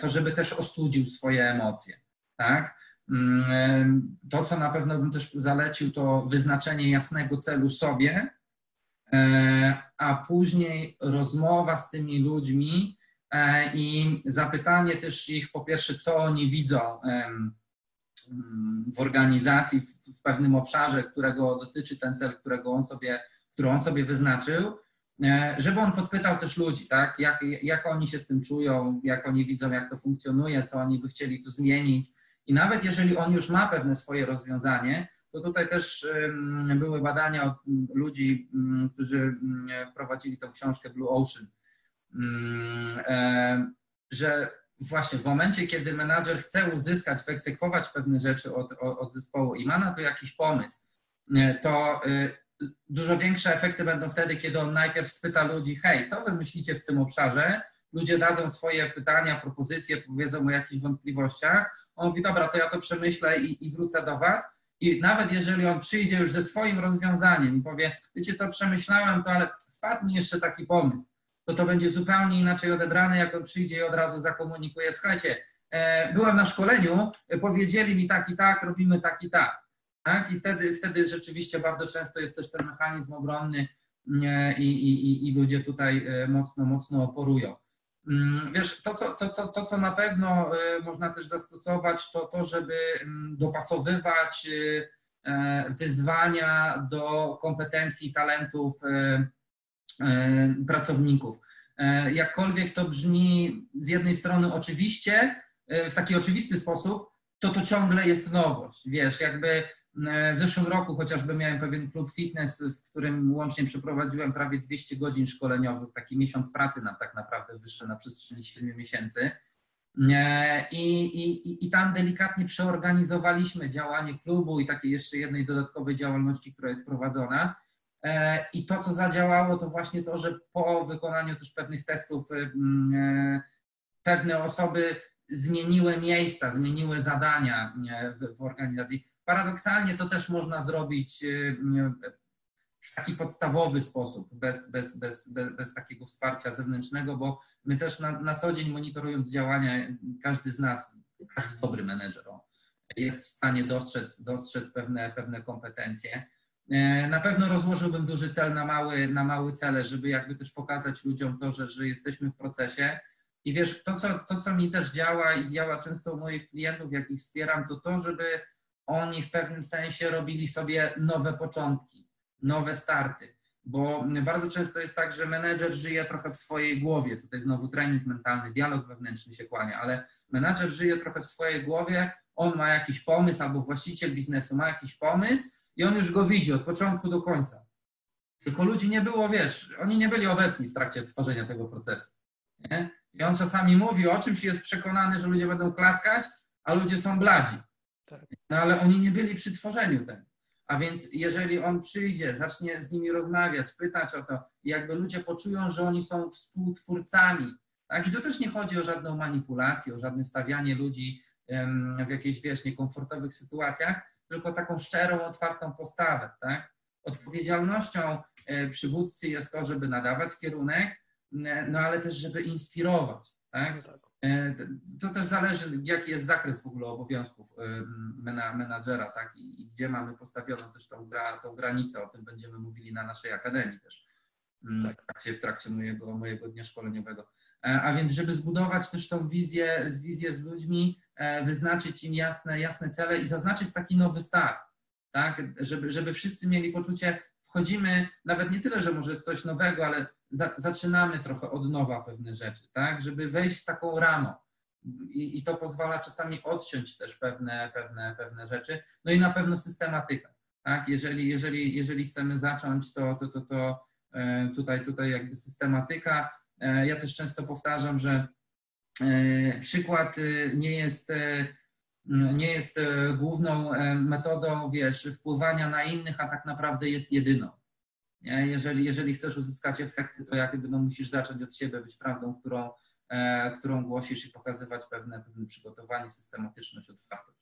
B: to żeby też ostudził swoje emocje, tak? Mm, to, co na pewno bym też zalecił, to wyznaczenie jasnego celu sobie, E, a później rozmowa z tymi ludźmi e, i zapytanie też ich po pierwsze, co oni widzą w organizacji, w pewnym obszarze, którego dotyczy ten cel, którego on sobie, który on sobie wyznaczył, e, żeby on podpytał też ludzi, tak? jak, jak oni się z tym czują, jak oni widzą, jak to funkcjonuje, co oni by chcieli tu zmienić. I nawet jeżeli on już ma pewne swoje rozwiązanie, to tutaj też były badania od ludzi, którzy wprowadzili tą książkę Blue Ocean, e, że właśnie w momencie, kiedy menadżer chce uzyskać, wyegzekwować pewne rzeczy od, od zespołu i ma na to jakiś pomysł, e, to e, dużo większe efekty będą wtedy, kiedy on najpierw spyta ludzi, hej, co wy myślicie w tym obszarze? Ludzie dadzą swoje pytania, propozycje, powiedzą o jakichś wątpliwościach. On mówi, dobra, to ja to przemyślę i, i wrócę do was. I nawet jeżeli on przyjdzie już ze swoim rozwiązaniem i powie, wiecie co, przemyślałem to, ale wpadł mi jeszcze taki pomysł, to to będzie zupełnie inaczej odebrane, jak on przyjdzie i od razu zakomunikuje, słuchajcie, e, byłem na szkoleniu, e, powiedzieli mi tak i tak, robimy tak i tak. Tak? I wtedy, wtedy rzeczywiście bardzo często jest też ten mechanizm obronny e, i, i, i ludzie tutaj mocno, mocno oporują. Mm, wiesz, to co, to, to, to, co na pewno y, można też zastosować, to to, żeby mm, dopasowywać e, wyzwania do kompetencji, talentów pracowników. E, jakkolwiek to brzmi z jednej strony oczywiście, w taki oczywisty sposób, to to ciągle jest nowość. Wiesz, jakby E, w zeszłym roku chociażby miałem pewien klub fitness, w którym łącznie przeprowadziłem prawie 200 godzin szkoleniowych, taki miesiąc pracy nam tak naprawdę wyszedł na przestrzeni 7 miesięcy. E, I, i, I tam delikatnie przeorganizowaliśmy działanie klubu i takiej jeszcze jednej dodatkowej działalności, która jest prowadzona. E, I to, co zadziałało, to właśnie to, że po wykonaniu też pewnych testów pewne osoby zmieniły miejsca, zmieniły zadania w, w organizacji Paradoksalnie to też można zrobić y, w taki podstawowy sposób, bez, bez, bez, bez, bez takiego wsparcia zewnętrznego, bo my też na, na co dzień monitorując działania, każdy z nas, każdy dobry menedżer jest w stanie dostrzec, dostrzec pewne, pewne kompetencje. E, na pewno rozłożyłbym duży cel na, mały, na mały cele, żeby jakby też pokazać ludziom to, że, że jesteśmy w procesie. I wiesz, to co, to, co mi też działa i działa często u moich klientów, jak ich wspieram, to to, żeby oni w pewnym sensie robili sobie nowe początki, nowe starty, bo bardzo często jest tak, że menedżer żyje trochę w swojej głowie. Tutaj znowu trening mentalny, dialog wewnętrzny się kłania, ale menedżer żyje trochę w swojej głowie, on ma jakiś pomysł albo właściciel biznesu ma jakiś pomysł i on już go widzi od początku do końca. Tylko ludzi nie było, wiesz, oni nie byli obecni w trakcie tworzenia tego procesu. Nie? I on czasami mówi o czymś, jest przekonany, że ludzie będą klaskać, a ludzie są bladzi. Tak. No ale oni nie byli przy tworzeniu tego. A więc jeżeli on przyjdzie, zacznie z nimi rozmawiać, pytać o to, jakby ludzie poczują, że oni są współtwórcami, tak? I tu też nie chodzi o żadną manipulację, o żadne stawianie ludzi w jakichś, wiesz, niekomfortowych sytuacjach, tylko taką szczerą, otwartą postawę, tak? Odpowiedzialnością e, przywódcy jest to, żeby nadawać kierunek, no ale też, żeby inspirować, tak? No tak. E, to też zależy, jaki jest zakres w ogóle obowiązków menadżera, tak? I, gdzie mamy postawioną też tą, gra, tą granicę. O tym będziemy mówili na naszej akademii też tak. w trakcie, w trakcie mojego, mojego dnia szkoleniowego. E, a więc, żeby zbudować też tą wizję, z wizję z ludźmi, e, wyznaczyć im jasne, jasne cele i zaznaczyć taki nowy start, tak? Żeby, żeby wszyscy mieli poczucie, wchodzimy nawet nie tyle, że może w coś nowego, ale za, zaczynamy trochę od nowa pewne rzeczy, tak? Żeby wejść z taką ramą. I, I, to pozwala czasami odciąć też pewne, pewne, pewne rzeczy. No i na pewno systematyka. Tak? Jeżeli, jeżeli, jeżeli chcemy zacząć, to, to, to, to e, tutaj, tutaj jakby systematyka. E, ja też często powtarzam, że e, przykład nie jest, nie jest główną metodą, wiesz, wpływania na innych, a tak naprawdę jest jedyną. Jeżeli, jeżeli chcesz uzyskać efekty, to jakby no, musisz zacząć od siebie być prawdą, którą, e, którą głosisz i pokazywać pewne, pewne przygotowanie, systematyczność, otwartość.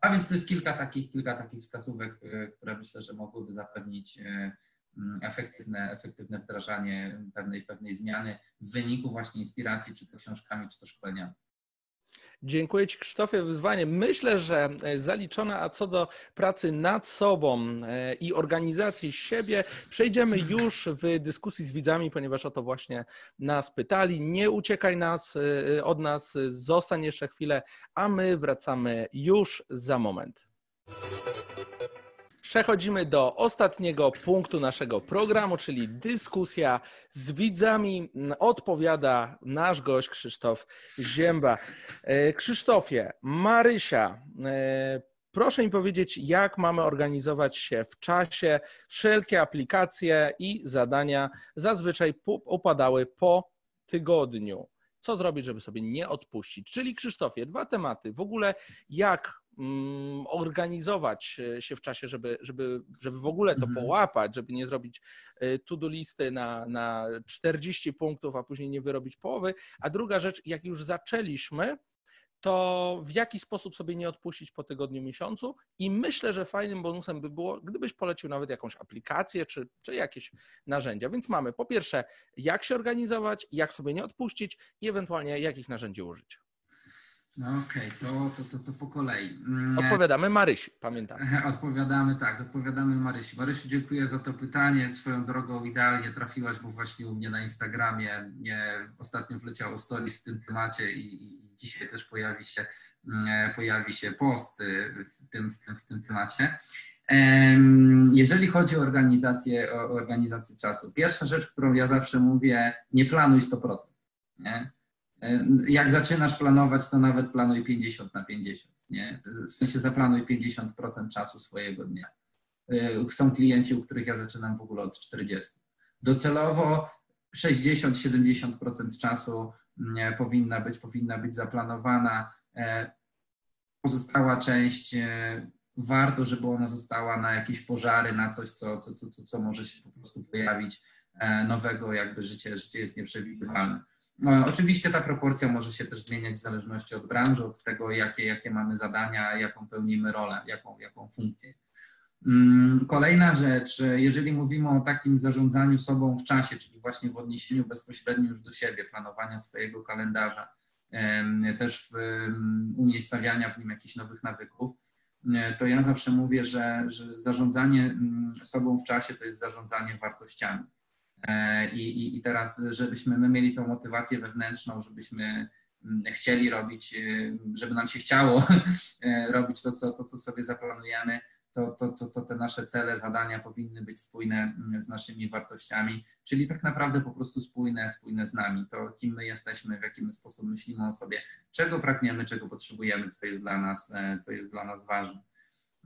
B: A więc to jest kilka takich, kilka takich wskazówek, e, które myślę, że mogłyby zapewnić e, efektywne, efektywne wdrażanie pewnej, pewnej zmiany w wyniku właśnie inspiracji, czy to książkami, czy to szkoleniami.
A: Dziękuję Ci Krzysztofie wyzwanie. Myślę, że e, zaliczone, a co do pracy nad sobą e, i organizacji siebie, przejdziemy już w dyskusji z widzami, ponieważ o to właśnie nas pytali. Nie uciekaj nas, e, od nas, zostań jeszcze chwilę, a my wracamy już za moment. Przechodzimy do ostatniego punktu naszego programu, czyli dyskusja z widzami. Odpowiada nasz gość Krzysztof Zięba. E, Krzysztofie, Marysia, e, proszę mi powiedzieć, jak mamy organizować się w czasie. Wszelkie aplikacje i zadania zazwyczaj upadały po tygodniu. Co zrobić, żeby sobie nie odpuścić? Czyli Krzysztofie, dwa tematy. W ogóle jak Mm, organizować się w czasie, żeby, żeby, żeby w ogóle to mhm. połapać, żeby nie zrobić y, to-do listy na, na 40 punktów, a później nie wyrobić połowy. A druga rzecz, jak już zaczęliśmy, to w jaki sposób sobie nie odpuścić po tygodniu, miesiącu. I myślę, że fajnym bonusem by było, gdybyś polecił nawet jakąś aplikację czy, czy jakieś narzędzia. Więc mamy po pierwsze, jak się organizować, jak sobie nie odpuścić i ewentualnie jakich narzędzi użyć.
B: No okej, okay, to, to, to, to, po kolei.
A: Mm, Odpowiadamy Marysi, pamiętam.
B: Odpowiadamy, tak, odpowiadamy Marysi. Marysiu, dziękuję za to pytanie. Swoją drogą idealnie trafiłaś, bo właśnie u mnie na Instagramie nie, ostatnio wleciało stories w tym temacie i, i dzisiaj też pojawi się, mm, pojawi się post w tym, w tym, w tym temacie. Jeżeli chodzi o organizację, o organizację czasu, pierwsza rzecz, którą ja zawsze mówię, nie planuj 100%. Nie? Jak zaczynasz planować, to nawet planuj 50 na 50. Nie? W sensie zaplanuj 50% czasu swojego dnia. Y, są klienci, u których ja zaczynam w ogóle od 40. Docelowo 60-70% czasu powinna być, powinna być zaplanowana. E, pozostała część e, warto, żeby ona została na jakieś pożary, na coś, co, co, co, co może się po prostu pojawić e, nowego, jakby życie, życie jest nieprzewidywalne. No, oczywiście ta proporcja może się też zmieniać w zależności od branży, od tego, jakie, jakie mamy zadania, jaką pełnimy rolę, jaką, jaką funkcję. Mm, kolejna rzecz, jeżeli mówimy o takim zarządzaniu sobą w czasie, czyli właśnie w odniesieniu bezpośrednio już do siebie, planowania swojego kalendarza, też w umiejscawiania w nim jakichś nowych nawyków, to ja zawsze mówię, że, że zarządzanie mm, sobą w czasie to jest zarządzanie wartościami. E, I, i, teraz, żebyśmy my mieli tą motywację wewnętrzną, żebyśmy mm, chcieli robić, e, żeby nam się chciało e, robić to, co, to, co sobie zaplanujemy, to, to, to, to te nasze cele, zadania powinny być spójne mm, z naszymi wartościami, czyli tak naprawdę po prostu spójne, spójne z nami, to kim my jesteśmy, w jaki sposób myślimy o sobie, czego pragniemy, czego potrzebujemy, co jest dla nas, co jest dla nas ważne.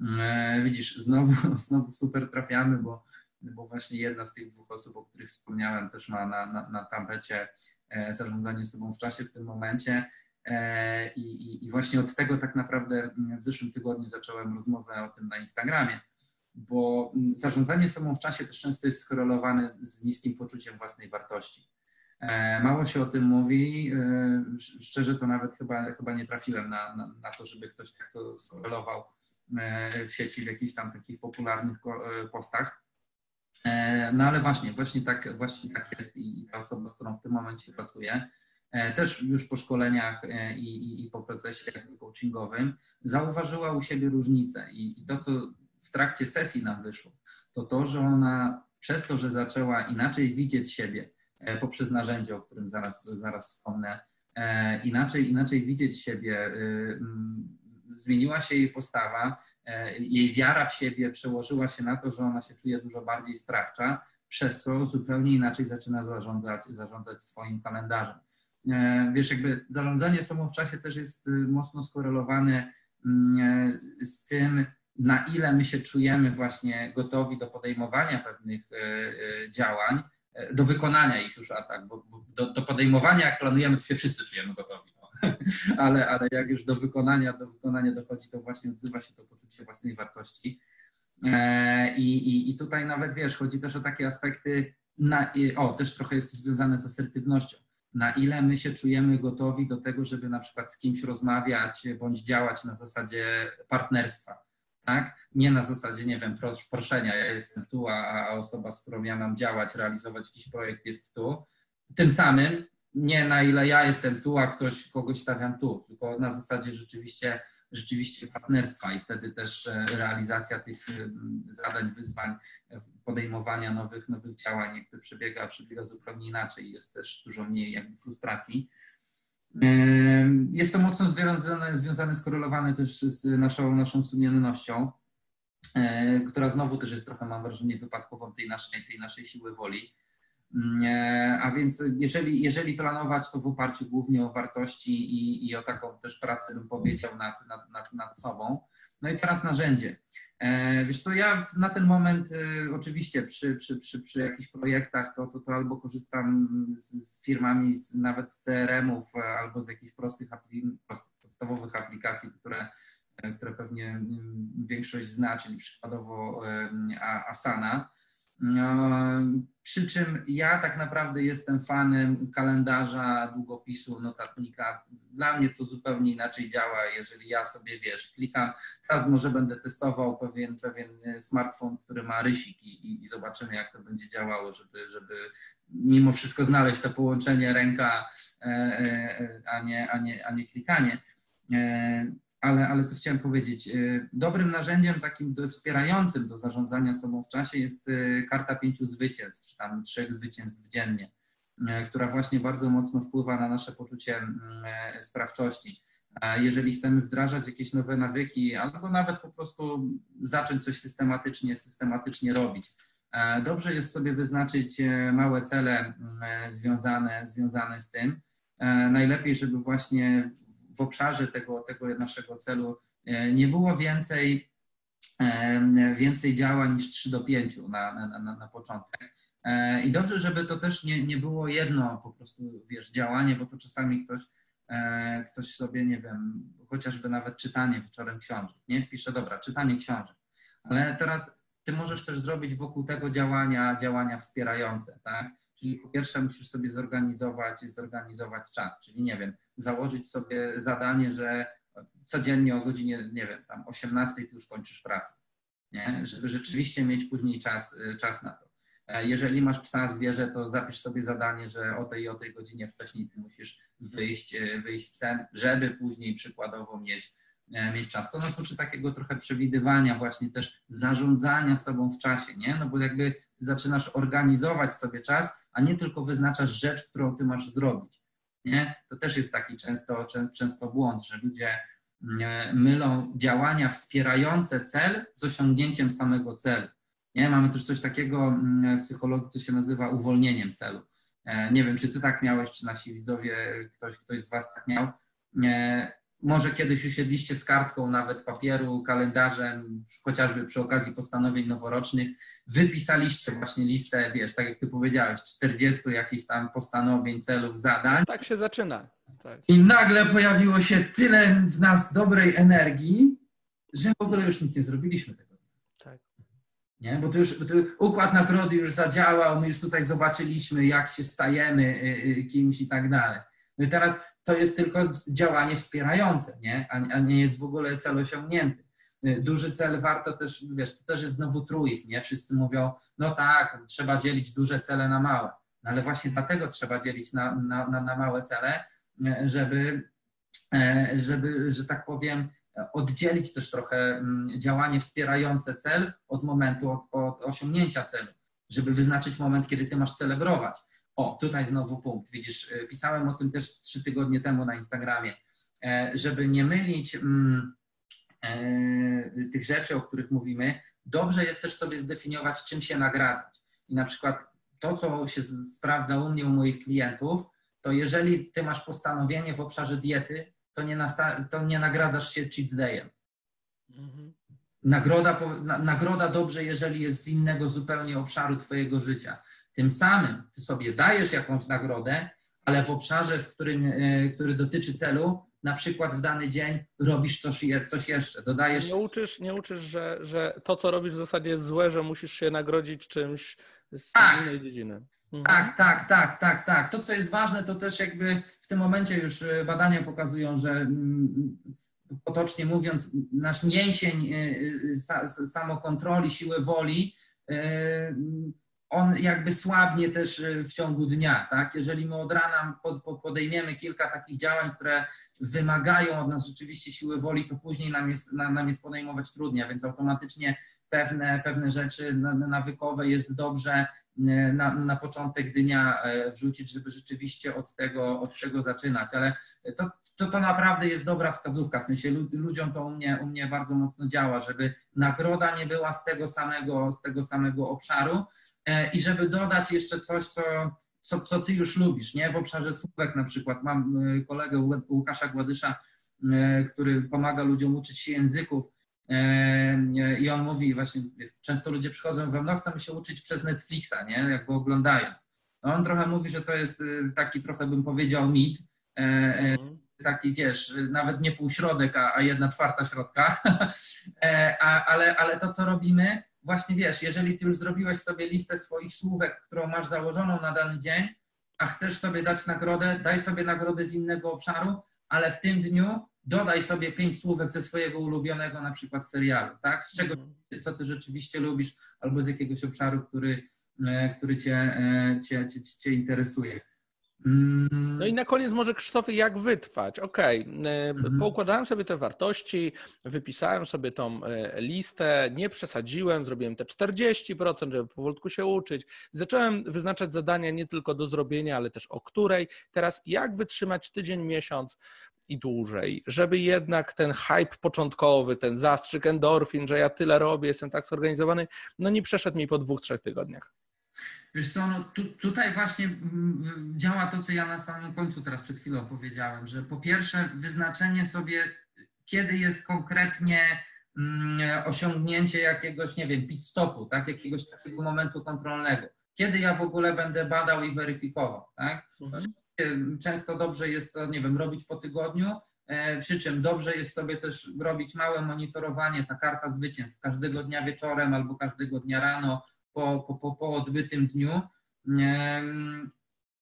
B: Mm, widzisz, znowu, znowu super trafiamy, bo bo właśnie jedna z tych dwóch osób, o których wspomniałem, też ma na, na, na tablecie e, zarządzanie sobą w czasie w tym momencie. E, I, i, I, właśnie od tego tak naprawdę w zeszłym tygodniu zacząłem rozmowę o tym na Instagramie. bo mm, zarządzanie sobą w czasie też często jest skorelowane z niskim poczuciem własnej wartości. E, mało się o tym mówi. Szczerze to nawet chyba, chyba nie trafiłem na, na, na to, żeby ktoś tak to skorelował w sieci, w jakichś tam takich popularnych postach. No ale właśnie, właśnie tak, właśnie tak jest i ta osoba, z którą w tym momencie pracuję, też już po szkoleniach i, i, i po procesie coachingowym zauważyła u siebie różnicę i, i to, co w trakcie sesji nam wyszło, to to, że ona przez to, że zaczęła inaczej widzieć siebie, E, poprzez narzędzie, o którym zaraz, zaraz wspomnę, e, inaczej, inaczej widzieć siebie. E, mm, zmieniła się jej postawa, jej wiara w siebie przełożyła się na to, że ona się czuje dużo bardziej sprawcza, przez co zupełnie inaczej zaczyna zarządzać, zarządzać swoim kalendarzem. Wiesz, jakby zarządzanie sobą w czasie też jest mocno skorelowane mm, z tym, na ile my się czujemy właśnie gotowi do podejmowania pewnych działań, do wykonania ich już atak, bo do, do, podejmowania, jak planujemy, to się wszyscy czujemy gotowi. Ale, ale jak już do wykonania, do wykonania dochodzi, to właśnie odzywa się to poczucie własnej wartości. E, i, i, I tutaj nawet wiesz, chodzi też o takie aspekty, na, o, też trochę jest to związane z asertywnością. Na ile my się czujemy gotowi do tego, żeby na przykład z kimś rozmawiać bądź działać na zasadzie partnerstwa tak? Nie na zasadzie, nie wiem, proszenia, ja jestem tu, a, a osoba, z którą ja mam działać, realizować jakiś projekt jest tu. Tym samym nie na ile ja jestem tu, a ktoś, kogoś stawiam tu, tylko na zasadzie rzeczywiście, rzeczywiście partnerstwa i wtedy też e, realizacja tych zadań, wyzwań, e, podejmowania nowych, nowych działań jakby przebiega, przebiega zupełnie inaczej, jest też dużo mniej jakby frustracji. Jest to mocno związane, związane skorelowane też z naszą, naszą sumiennością, e, która znowu też jest trochę, mam wrażenie, wypadkową tej naszej, tej naszej siły woli. E, a więc jeżeli, jeżeli planować to w oparciu głównie o wartości i, i o taką też pracę, bym powiedział, nad, nad, nad, nad sobą. No i teraz narzędzie. E, wiesz co, ja na ten moment e, oczywiście przy, przy, przy, przy jakichś projektach to, to, to albo korzystam z, z firmami, z, nawet z CRM-ów, albo z jakichś prostych, podstawowych aplikacji, które, które pewnie mm, większość zna, czyli przykładowo Asana. No, przy czym ja tak naprawdę jestem fanem kalendarza, długopisu, notatnika. Dla mnie to zupełnie inaczej działa, jeżeli ja sobie wiesz, klikam, teraz może będę testował pewien, pewien smartfon, który ma rysik i, i zobaczymy, jak to będzie działało, żeby, żeby mimo wszystko znaleźć to połączenie ręka, e, e, a nie, a nie, a nie klikanie. E, ale, ale co chciałem powiedzieć, y, dobrym narzędziem takim do, wspierającym do zarządzania sobą w czasie jest y, karta pięciu zwycięstw, czy tam trzech zwycięstw dziennie, y, która właśnie bardzo mocno wpływa na nasze poczucie mm, sprawczości. Jeżeli chcemy wdrażać jakieś nowe nawyki, albo nawet po prostu zacząć coś systematycznie, systematycznie robić, dobrze jest sobie wyznaczyć małe cele mm, związane, związane z tym. Najlepiej, żeby właśnie w obszarze tego, tego naszego celu e, nie było więcej, e, więcej działań niż 3 do 5 na, na, na, początek. E, I dobrze, żeby to też nie, nie było jedno po prostu, wiesz, działanie, bo to czasami ktoś, ktoś sobie, nie wiem, chociażby nawet czytanie wieczorem książek, nie? Wpisze, dobra, czytanie książek. Ale teraz ty możesz też zrobić wokół tego działania, działania wspierające, tak? Czyli po pierwsze musisz sobie zorganizować, zorganizować czas, czyli nie wiem, założyć sobie zadanie, że codziennie o godzinie, nie wiem, tam 18 ty już kończysz pracę, nie? żeby rzeczywiście mieć później czas, y, czas na to. E, jeżeli masz psa, zwierzę, to zapisz sobie zadanie, że o tej i o tej godzinie wcześniej ty musisz wyjść, y, wyjść z psem, żeby później przykładowo mieć, e, mieć czas. To nas uczy takiego trochę przewidywania, właśnie też zarządzania sobą w czasie, nie? No bo jakby zaczynasz organizować sobie czas, a nie tylko wyznaczasz rzecz, którą ty masz zrobić. Nie? To też jest taki często, często błąd, że ludzie mm, mylą działania wspierające cel z osiągnięciem samego celu. Nie? Mamy też coś takiego mm, w psychologii, co się nazywa uwolnieniem celu. E, nie wiem, czy ty tak miałeś, czy nasi widzowie, ktoś, ktoś z was tak miał. Może kiedyś usiedliście z kartką nawet papieru, kalendarzem, chociażby przy okazji postanowień noworocznych, wypisaliście właśnie listę, wiesz, tak jak ty powiedziałeś, 40 jakichś tam postanowień, celów, zadań.
A: Tak się zaczyna. Tak.
B: I nagle pojawiło się tyle w nas dobrej energii, że w ogóle już nic nie zrobiliśmy tego. Tak. Nie? Bo to już to układ nagrody już zadziałał, my już tutaj zobaczyliśmy, jak się stajemy y, y, kimś i tak dalej. No i teraz to jest tylko działanie wspierające, nie? A, a nie jest w ogóle cel osiągnięty. Y, duży cel warto też, wiesz, to też jest znowu truizm, nie? Wszyscy mówią, no tak, trzeba dzielić duże cele na małe. No ale właśnie dlatego trzeba dzielić na, na, na, na małe cele, żeby, żeby, że tak powiem, oddzielić też trochę mm, działanie wspierające cel od momentu od, od osiągnięcia celu, żeby wyznaczyć moment, kiedy ty masz celebrować. O, tutaj znowu punkt. Widzisz, y, pisałem o tym też trzy tygodnie temu na Instagramie, e, żeby nie mylić mm, e, tych rzeczy, o których mówimy, dobrze jest też sobie zdefiniować, czym się nagradzać. I na przykład to, co się sprawdza u mnie, u moich klientów, to jeżeli ty masz postanowienie w obszarze diety, to nie, to nie nagradzasz się cheat dayem. Mhm. Nagroda, nagroda dobrze, jeżeli jest z innego zupełnie obszaru Twojego życia. Tym samym Ty sobie dajesz jakąś nagrodę, ale w obszarze, w którym, e, który dotyczy celu, na przykład w dany dzień robisz coś, coś jeszcze, dodajesz.
A: Nie uczysz, nie uczysz że, że to, co robisz w zasadzie jest złe, że musisz się nagrodzić czymś z tak. innej dziedziny.
B: Mhm. Tak, tak, tak, tak, tak. To, co jest ważne, to też jakby w tym momencie już e, badania pokazują, że mm, potocznie mówiąc, nasz mięsień e, samokontroli, siły woli, on jakby słabnie też w ciągu dnia, tak? Jeżeli my od rana podejmiemy kilka takich działań, które wymagają od nas rzeczywiście siły woli, to później nam jest, nam jest podejmować trudniej, więc automatycznie pewne, pewne rzeczy nawykowe jest dobrze na, na początek dnia e, wrzucić, żeby rzeczywiście od tego, od tego zaczynać, ale to, to, to naprawdę jest dobra wskazówka, w sensie ludziom to u mnie, u mnie bardzo mocno działa, żeby nagroda nie była z tego samego, z tego samego obszaru i żeby dodać jeszcze coś, co, co, co ty już lubisz, nie? W obszarze słówek na przykład. Mam e, kolegę Łukasza Gładysza, który pomaga ludziom uczyć się języków i on mówi właśnie, często ludzie przychodzą i mówią, no chcemy się uczyć przez Netflixa, nie, jakby oglądając. No on trochę mówi, że to jest taki trochę bym powiedział mit, e, e, mhm. taki wiesz, nawet nie półśrodek, a, a jedna czwarta środka, e, a, ale, ale to co robimy, właśnie wiesz, jeżeli ty już zrobiłeś sobie listę swoich słówek, którą masz założoną na dany dzień, a chcesz sobie dać nagrodę, daj sobie nagrodę z innego obszaru, ale w tym dniu dodaj sobie pięć słówek ze swojego ulubionego na przykład serialu, tak? Z czego, mhm. co ty rzeczywiście lubisz, albo z jakiegoś obszaru, który, e, który cię, e, cię, cię, cię interesuje.
A: Mm. No i na koniec może Krzysztofie, jak wytrwać? Okej, okay. E, mhm. poukładałem sobie te wartości, wypisałem sobie tą listę, nie przesadziłem, zrobiłem te 40%, żeby powolutku się uczyć. Zacząłem wyznaczać zadania nie tylko do zrobienia, ale też o której. Teraz jak wytrzymać tydzień, miesiąc, i dłużej, żeby jednak ten hype początkowy, ten zastrzyk endorfin, że ja tyle robię, jestem tak zorganizowany, no nie przeszedł mi po dwóch, trzech tygodniach.
B: Wiesz co, no tu, tutaj właśnie mm, działa to, co ja na samym końcu teraz przed chwilą powiedziałem, że po pierwsze wyznaczenie sobie, kiedy jest konkretnie mm, osiągnięcie jakiegoś, nie wiem, pit stopu, tak, jakiegoś takiego momentu kontrolnego. Kiedy ja w ogóle będę badał i weryfikował, tak? Mhm często dobrze jest to, nie wiem, robić po tygodniu, e, przy czym dobrze jest sobie też robić małe monitorowanie, ta karta zwycięstw każdego dnia wieczorem albo każdego dnia rano po, po, po, po odbytym dniu.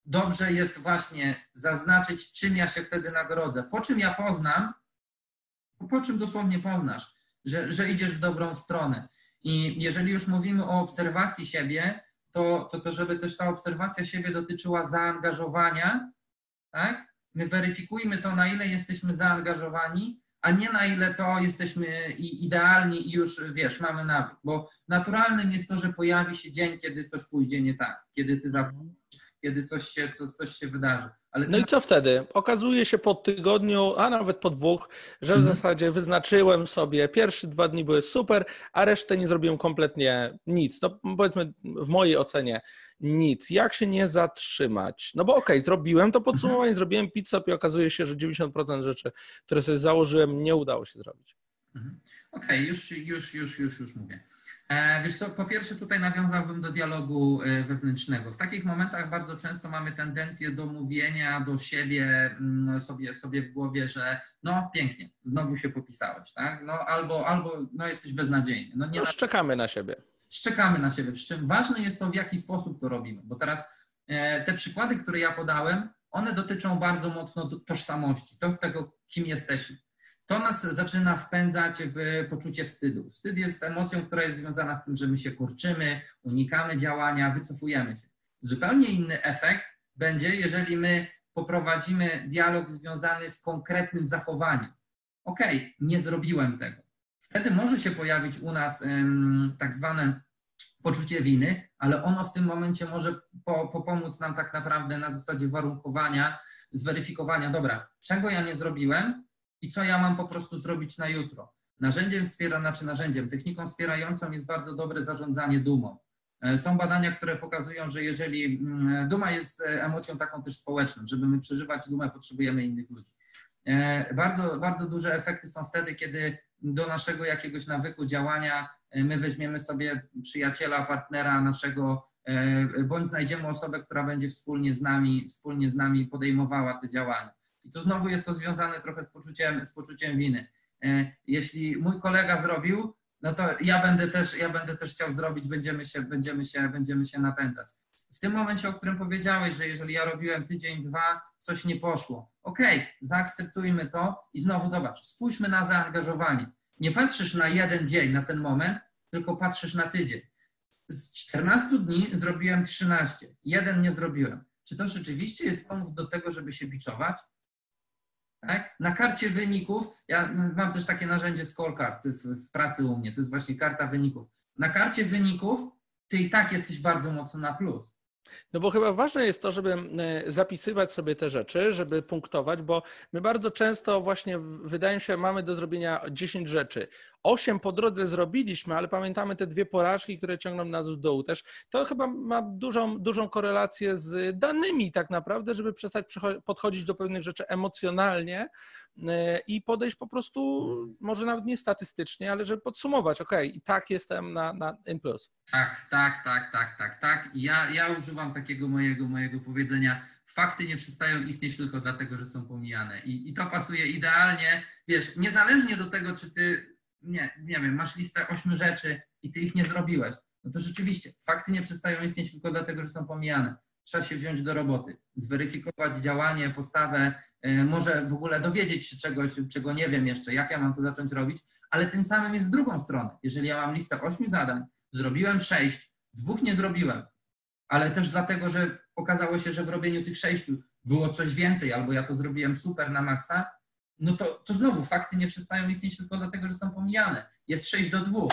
B: Dobrze jest właśnie zaznaczyć, czym ja się wtedy nagrodzę, po czym ja poznam, po czym dosłownie poznasz, że, że idziesz w dobrą stronę. I jeżeli już mówimy o obserwacji siebie, to, to, to żeby też ta obserwacja siebie dotyczyła zaangażowania, tak? My weryfikujmy to, na ile jesteśmy zaangażowani, a nie na ile to jesteśmy idealni i już, wiesz, mamy nawyk. Bo naturalnym jest to, że pojawi się dzień, kiedy coś pójdzie nie tak, kiedy ty zapomnisz, kiedy coś się, coś, coś się wydarzy.
A: Ale no i co wtedy? Okazuje się po tygodniu, a nawet po dwóch, że w mhm. zasadzie wyznaczyłem sobie, pierwsze dwa dni były super, a resztę nie zrobiłem kompletnie nic. No powiedzmy w mojej ocenie nic. Jak się nie zatrzymać? No bo okej, okay, zrobiłem to podsumowanie, mhm. zrobiłem pizzę i okazuje się, że 90% rzeczy, które sobie założyłem, nie udało się zrobić.
B: Mhm. Okej, okay, już, już, już, już, już mówię. E, wiesz co, po pierwsze tutaj nawiązałbym do dialogu e, wewnętrznego. W takich momentach bardzo często mamy tendencję do mówienia do siebie mm, sobie, sobie w głowie, że no pięknie, znowu się popisałeś, tak? No albo, albo no jesteś beznadziejny. No,
A: nie no szczekamy na siebie.
B: Szczekamy na siebie. Przy czym ważne jest to, w jaki sposób to robimy, bo teraz e, te przykłady, które ja podałem, one dotyczą bardzo mocno tożsamości, tego, kim jesteśmy. To nas zaczyna wpędzać w poczucie wstydu. Wstyd jest emocją, która jest związana z tym, że my się kurczymy, unikamy działania, wycofujemy się. Zupełnie inny efekt będzie, jeżeli my poprowadzimy dialog związany z konkretnym zachowaniem. OK, nie zrobiłem tego. Wtedy może się pojawić u nas um, tak zwane poczucie winy, ale ono w tym momencie może po pomóc nam tak naprawdę na zasadzie warunkowania, zweryfikowania, dobra, czego ja nie zrobiłem i co ja mam po prostu zrobić na jutro. Narzędziem wspiera, znaczy narzędziem, techniką wspierającą jest bardzo dobre zarządzanie dumą. E, są badania, które pokazują, że jeżeli mm, duma jest e, emocją taką też społeczną, żeby my przeżywać dumę, potrzebujemy innych ludzi. E, bardzo, bardzo duże efekty są wtedy, kiedy do naszego jakiegoś nawyku działania my weźmiemy sobie przyjaciela, partnera naszego, bądź znajdziemy osobę, która będzie wspólnie z nami, wspólnie z nami podejmowała te działania. I tu znowu jest to związane trochę z poczuciem, z poczuciem winy. Jeśli mój kolega zrobił, no to ja będę też, ja będę też chciał zrobić, będziemy się, będziemy się, będziemy się napędzać. W tym momencie, o którym powiedziałeś, że jeżeli ja robiłem tydzień, dwa, coś nie poszło. Okej, okay, zaakceptujmy to i znowu zobacz, spójrzmy na zaangażowanie. Nie patrzysz na jeden dzień, na ten moment, tylko patrzysz na tydzień. Z 14 dni zrobiłem 13, jeden nie zrobiłem. Czy to rzeczywiście jest powód do tego, żeby się biczować? Tak? Na karcie wyników, ja mam też takie narzędzie scorecard w, w pracy u mnie, to jest właśnie karta wyników. Na karcie wyników ty i tak jesteś bardzo mocno na plus.
A: No bo chyba ważne jest to, żeby e, zapisywać sobie te rzeczy, żeby punktować, bo my bardzo często właśnie wydaje mi się, mamy do zrobienia 10 rzeczy. 8 po drodze zrobiliśmy, ale pamiętamy te dwie porażki, które ciągną nas w dół też. To chyba ma dużą, dużą korelację z danymi tak naprawdę, żeby przestać podchodzić do pewnych rzeczy emocjonalnie, E, i podejść po prostu, może nawet nie statystycznie, ale żeby podsumować, ok, i tak jestem na, na N+.
B: Tak, tak, tak, tak, tak, tak. ja, ja używam takiego mojego, mojego powiedzenia, fakty nie przestają istnieć tylko dlatego, że są pomijane. I, I to pasuje idealnie, wiesz, niezależnie do tego, czy ty, nie, nie wiem, masz listę ośmiu rzeczy i ty ich nie zrobiłeś, no to rzeczywiście, fakty nie przestają istnieć tylko dlatego, że są pomijane. Trzeba się wziąć do roboty, zweryfikować działanie, postawę, E, może w ogóle dowiedzieć się czegoś, czego nie wiem jeszcze, jak ja mam to zacząć robić, ale tym samym jest w drugą stronę. Jeżeli ja mam listę ośmiu zadań, zrobiłem sześć, dwóch nie zrobiłem, ale też dlatego, że okazało się, że w robieniu tych sześciu było coś więcej, albo ja to zrobiłem super na maksa, no to, to znowu fakty nie przestają istnieć tylko dlatego, że są pomijane. Jest 6 do 2.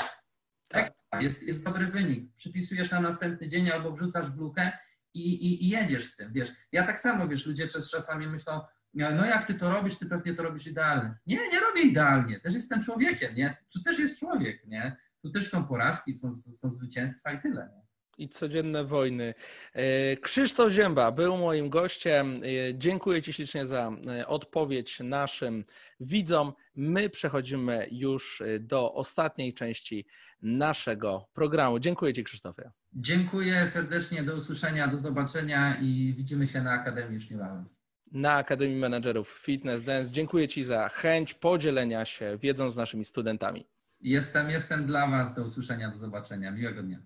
B: Tak. Jest, jest dobry wynik. Przypisujesz na następny dzień albo wrzucasz w lukę i, i, i jedziesz z tym. Wiesz, ja tak samo, wiesz, ludzie czasami myślą, no jak ty to robisz, ty pewnie to robisz idealnie. Nie, nie robię idealnie, też jestem człowiekiem, nie? Tu też jest człowiek, nie? Tu też są porażki, są, są zwycięstwa i tyle, nie?
A: I codzienne wojny. E, Krzysztof Zięba był moim gościem. E, dziękuję Ci ślicznie za e, odpowiedź naszym widzom. My przechodzimy już do ostatniej części naszego programu. Dziękuję Ci, Krzysztofie.
B: Dziękuję serdecznie, do usłyszenia, do zobaczenia i widzimy się na Akademii już niebawem
A: na Akademii Menedżerów Fitness Dance. Dziękuję Ci za chęć podzielenia się wiedzą z naszymi studentami.
B: Jestem, jestem dla Was. Do usłyszenia, do zobaczenia. Miłego dnia.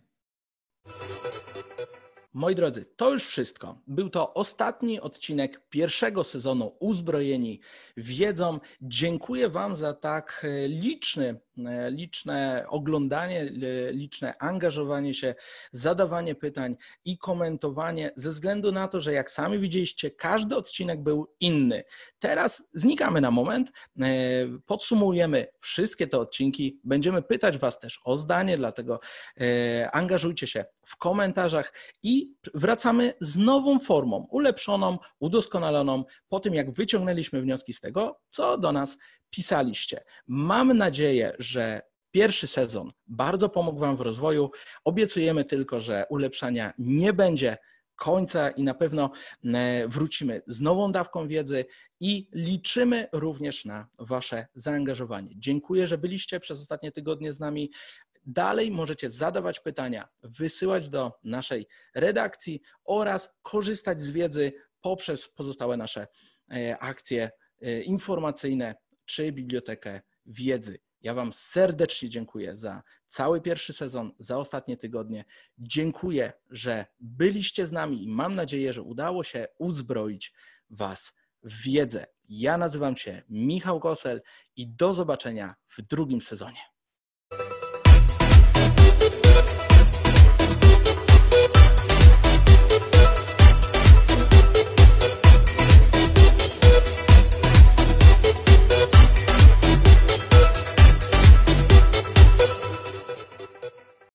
A: Moi drodzy, to już wszystko. Był to ostatni odcinek pierwszego sezonu Uzbrojeni Wiedzą. Dziękuję Wam za tak liczny E, liczne oglądanie, e, liczne angażowanie się, zadawanie pytań i komentowanie, ze względu na to, że jak sami widzieliście, każdy odcinek był inny. Teraz znikamy na moment, e, podsumujemy wszystkie te odcinki, będziemy pytać Was też o zdanie, dlatego angażujcie się w komentarzach i wracamy z nową formą, ulepszoną, udoskonaloną, po tym jak wyciągnęliśmy wnioski z tego, co do nas pisaliście. Mam nadzieję, że pierwszy sezon bardzo pomógł Wam w rozwoju. Obiecujemy tylko, że ulepszania nie będzie końca i na pewno e, wrócimy z nową dawką wiedzy i liczymy również na Wasze zaangażowanie. Dziękuję, że byliście przez ostatnie tygodnie z nami. Dalej możecie zadawać pytania, wysyłać do naszej redakcji oraz korzystać z wiedzy poprzez pozostałe nasze e, akcje e, informacyjne czy bibliotekę wiedzy. Ja Wam serdecznie dziękuję za cały pierwszy sezon, za ostatnie tygodnie. Dziękuję, że byliście z nami i mam nadzieję, że udało się uzbroić Was w wiedzę. Ja nazywam się Michał Kosel i do zobaczenia w drugim sezonie.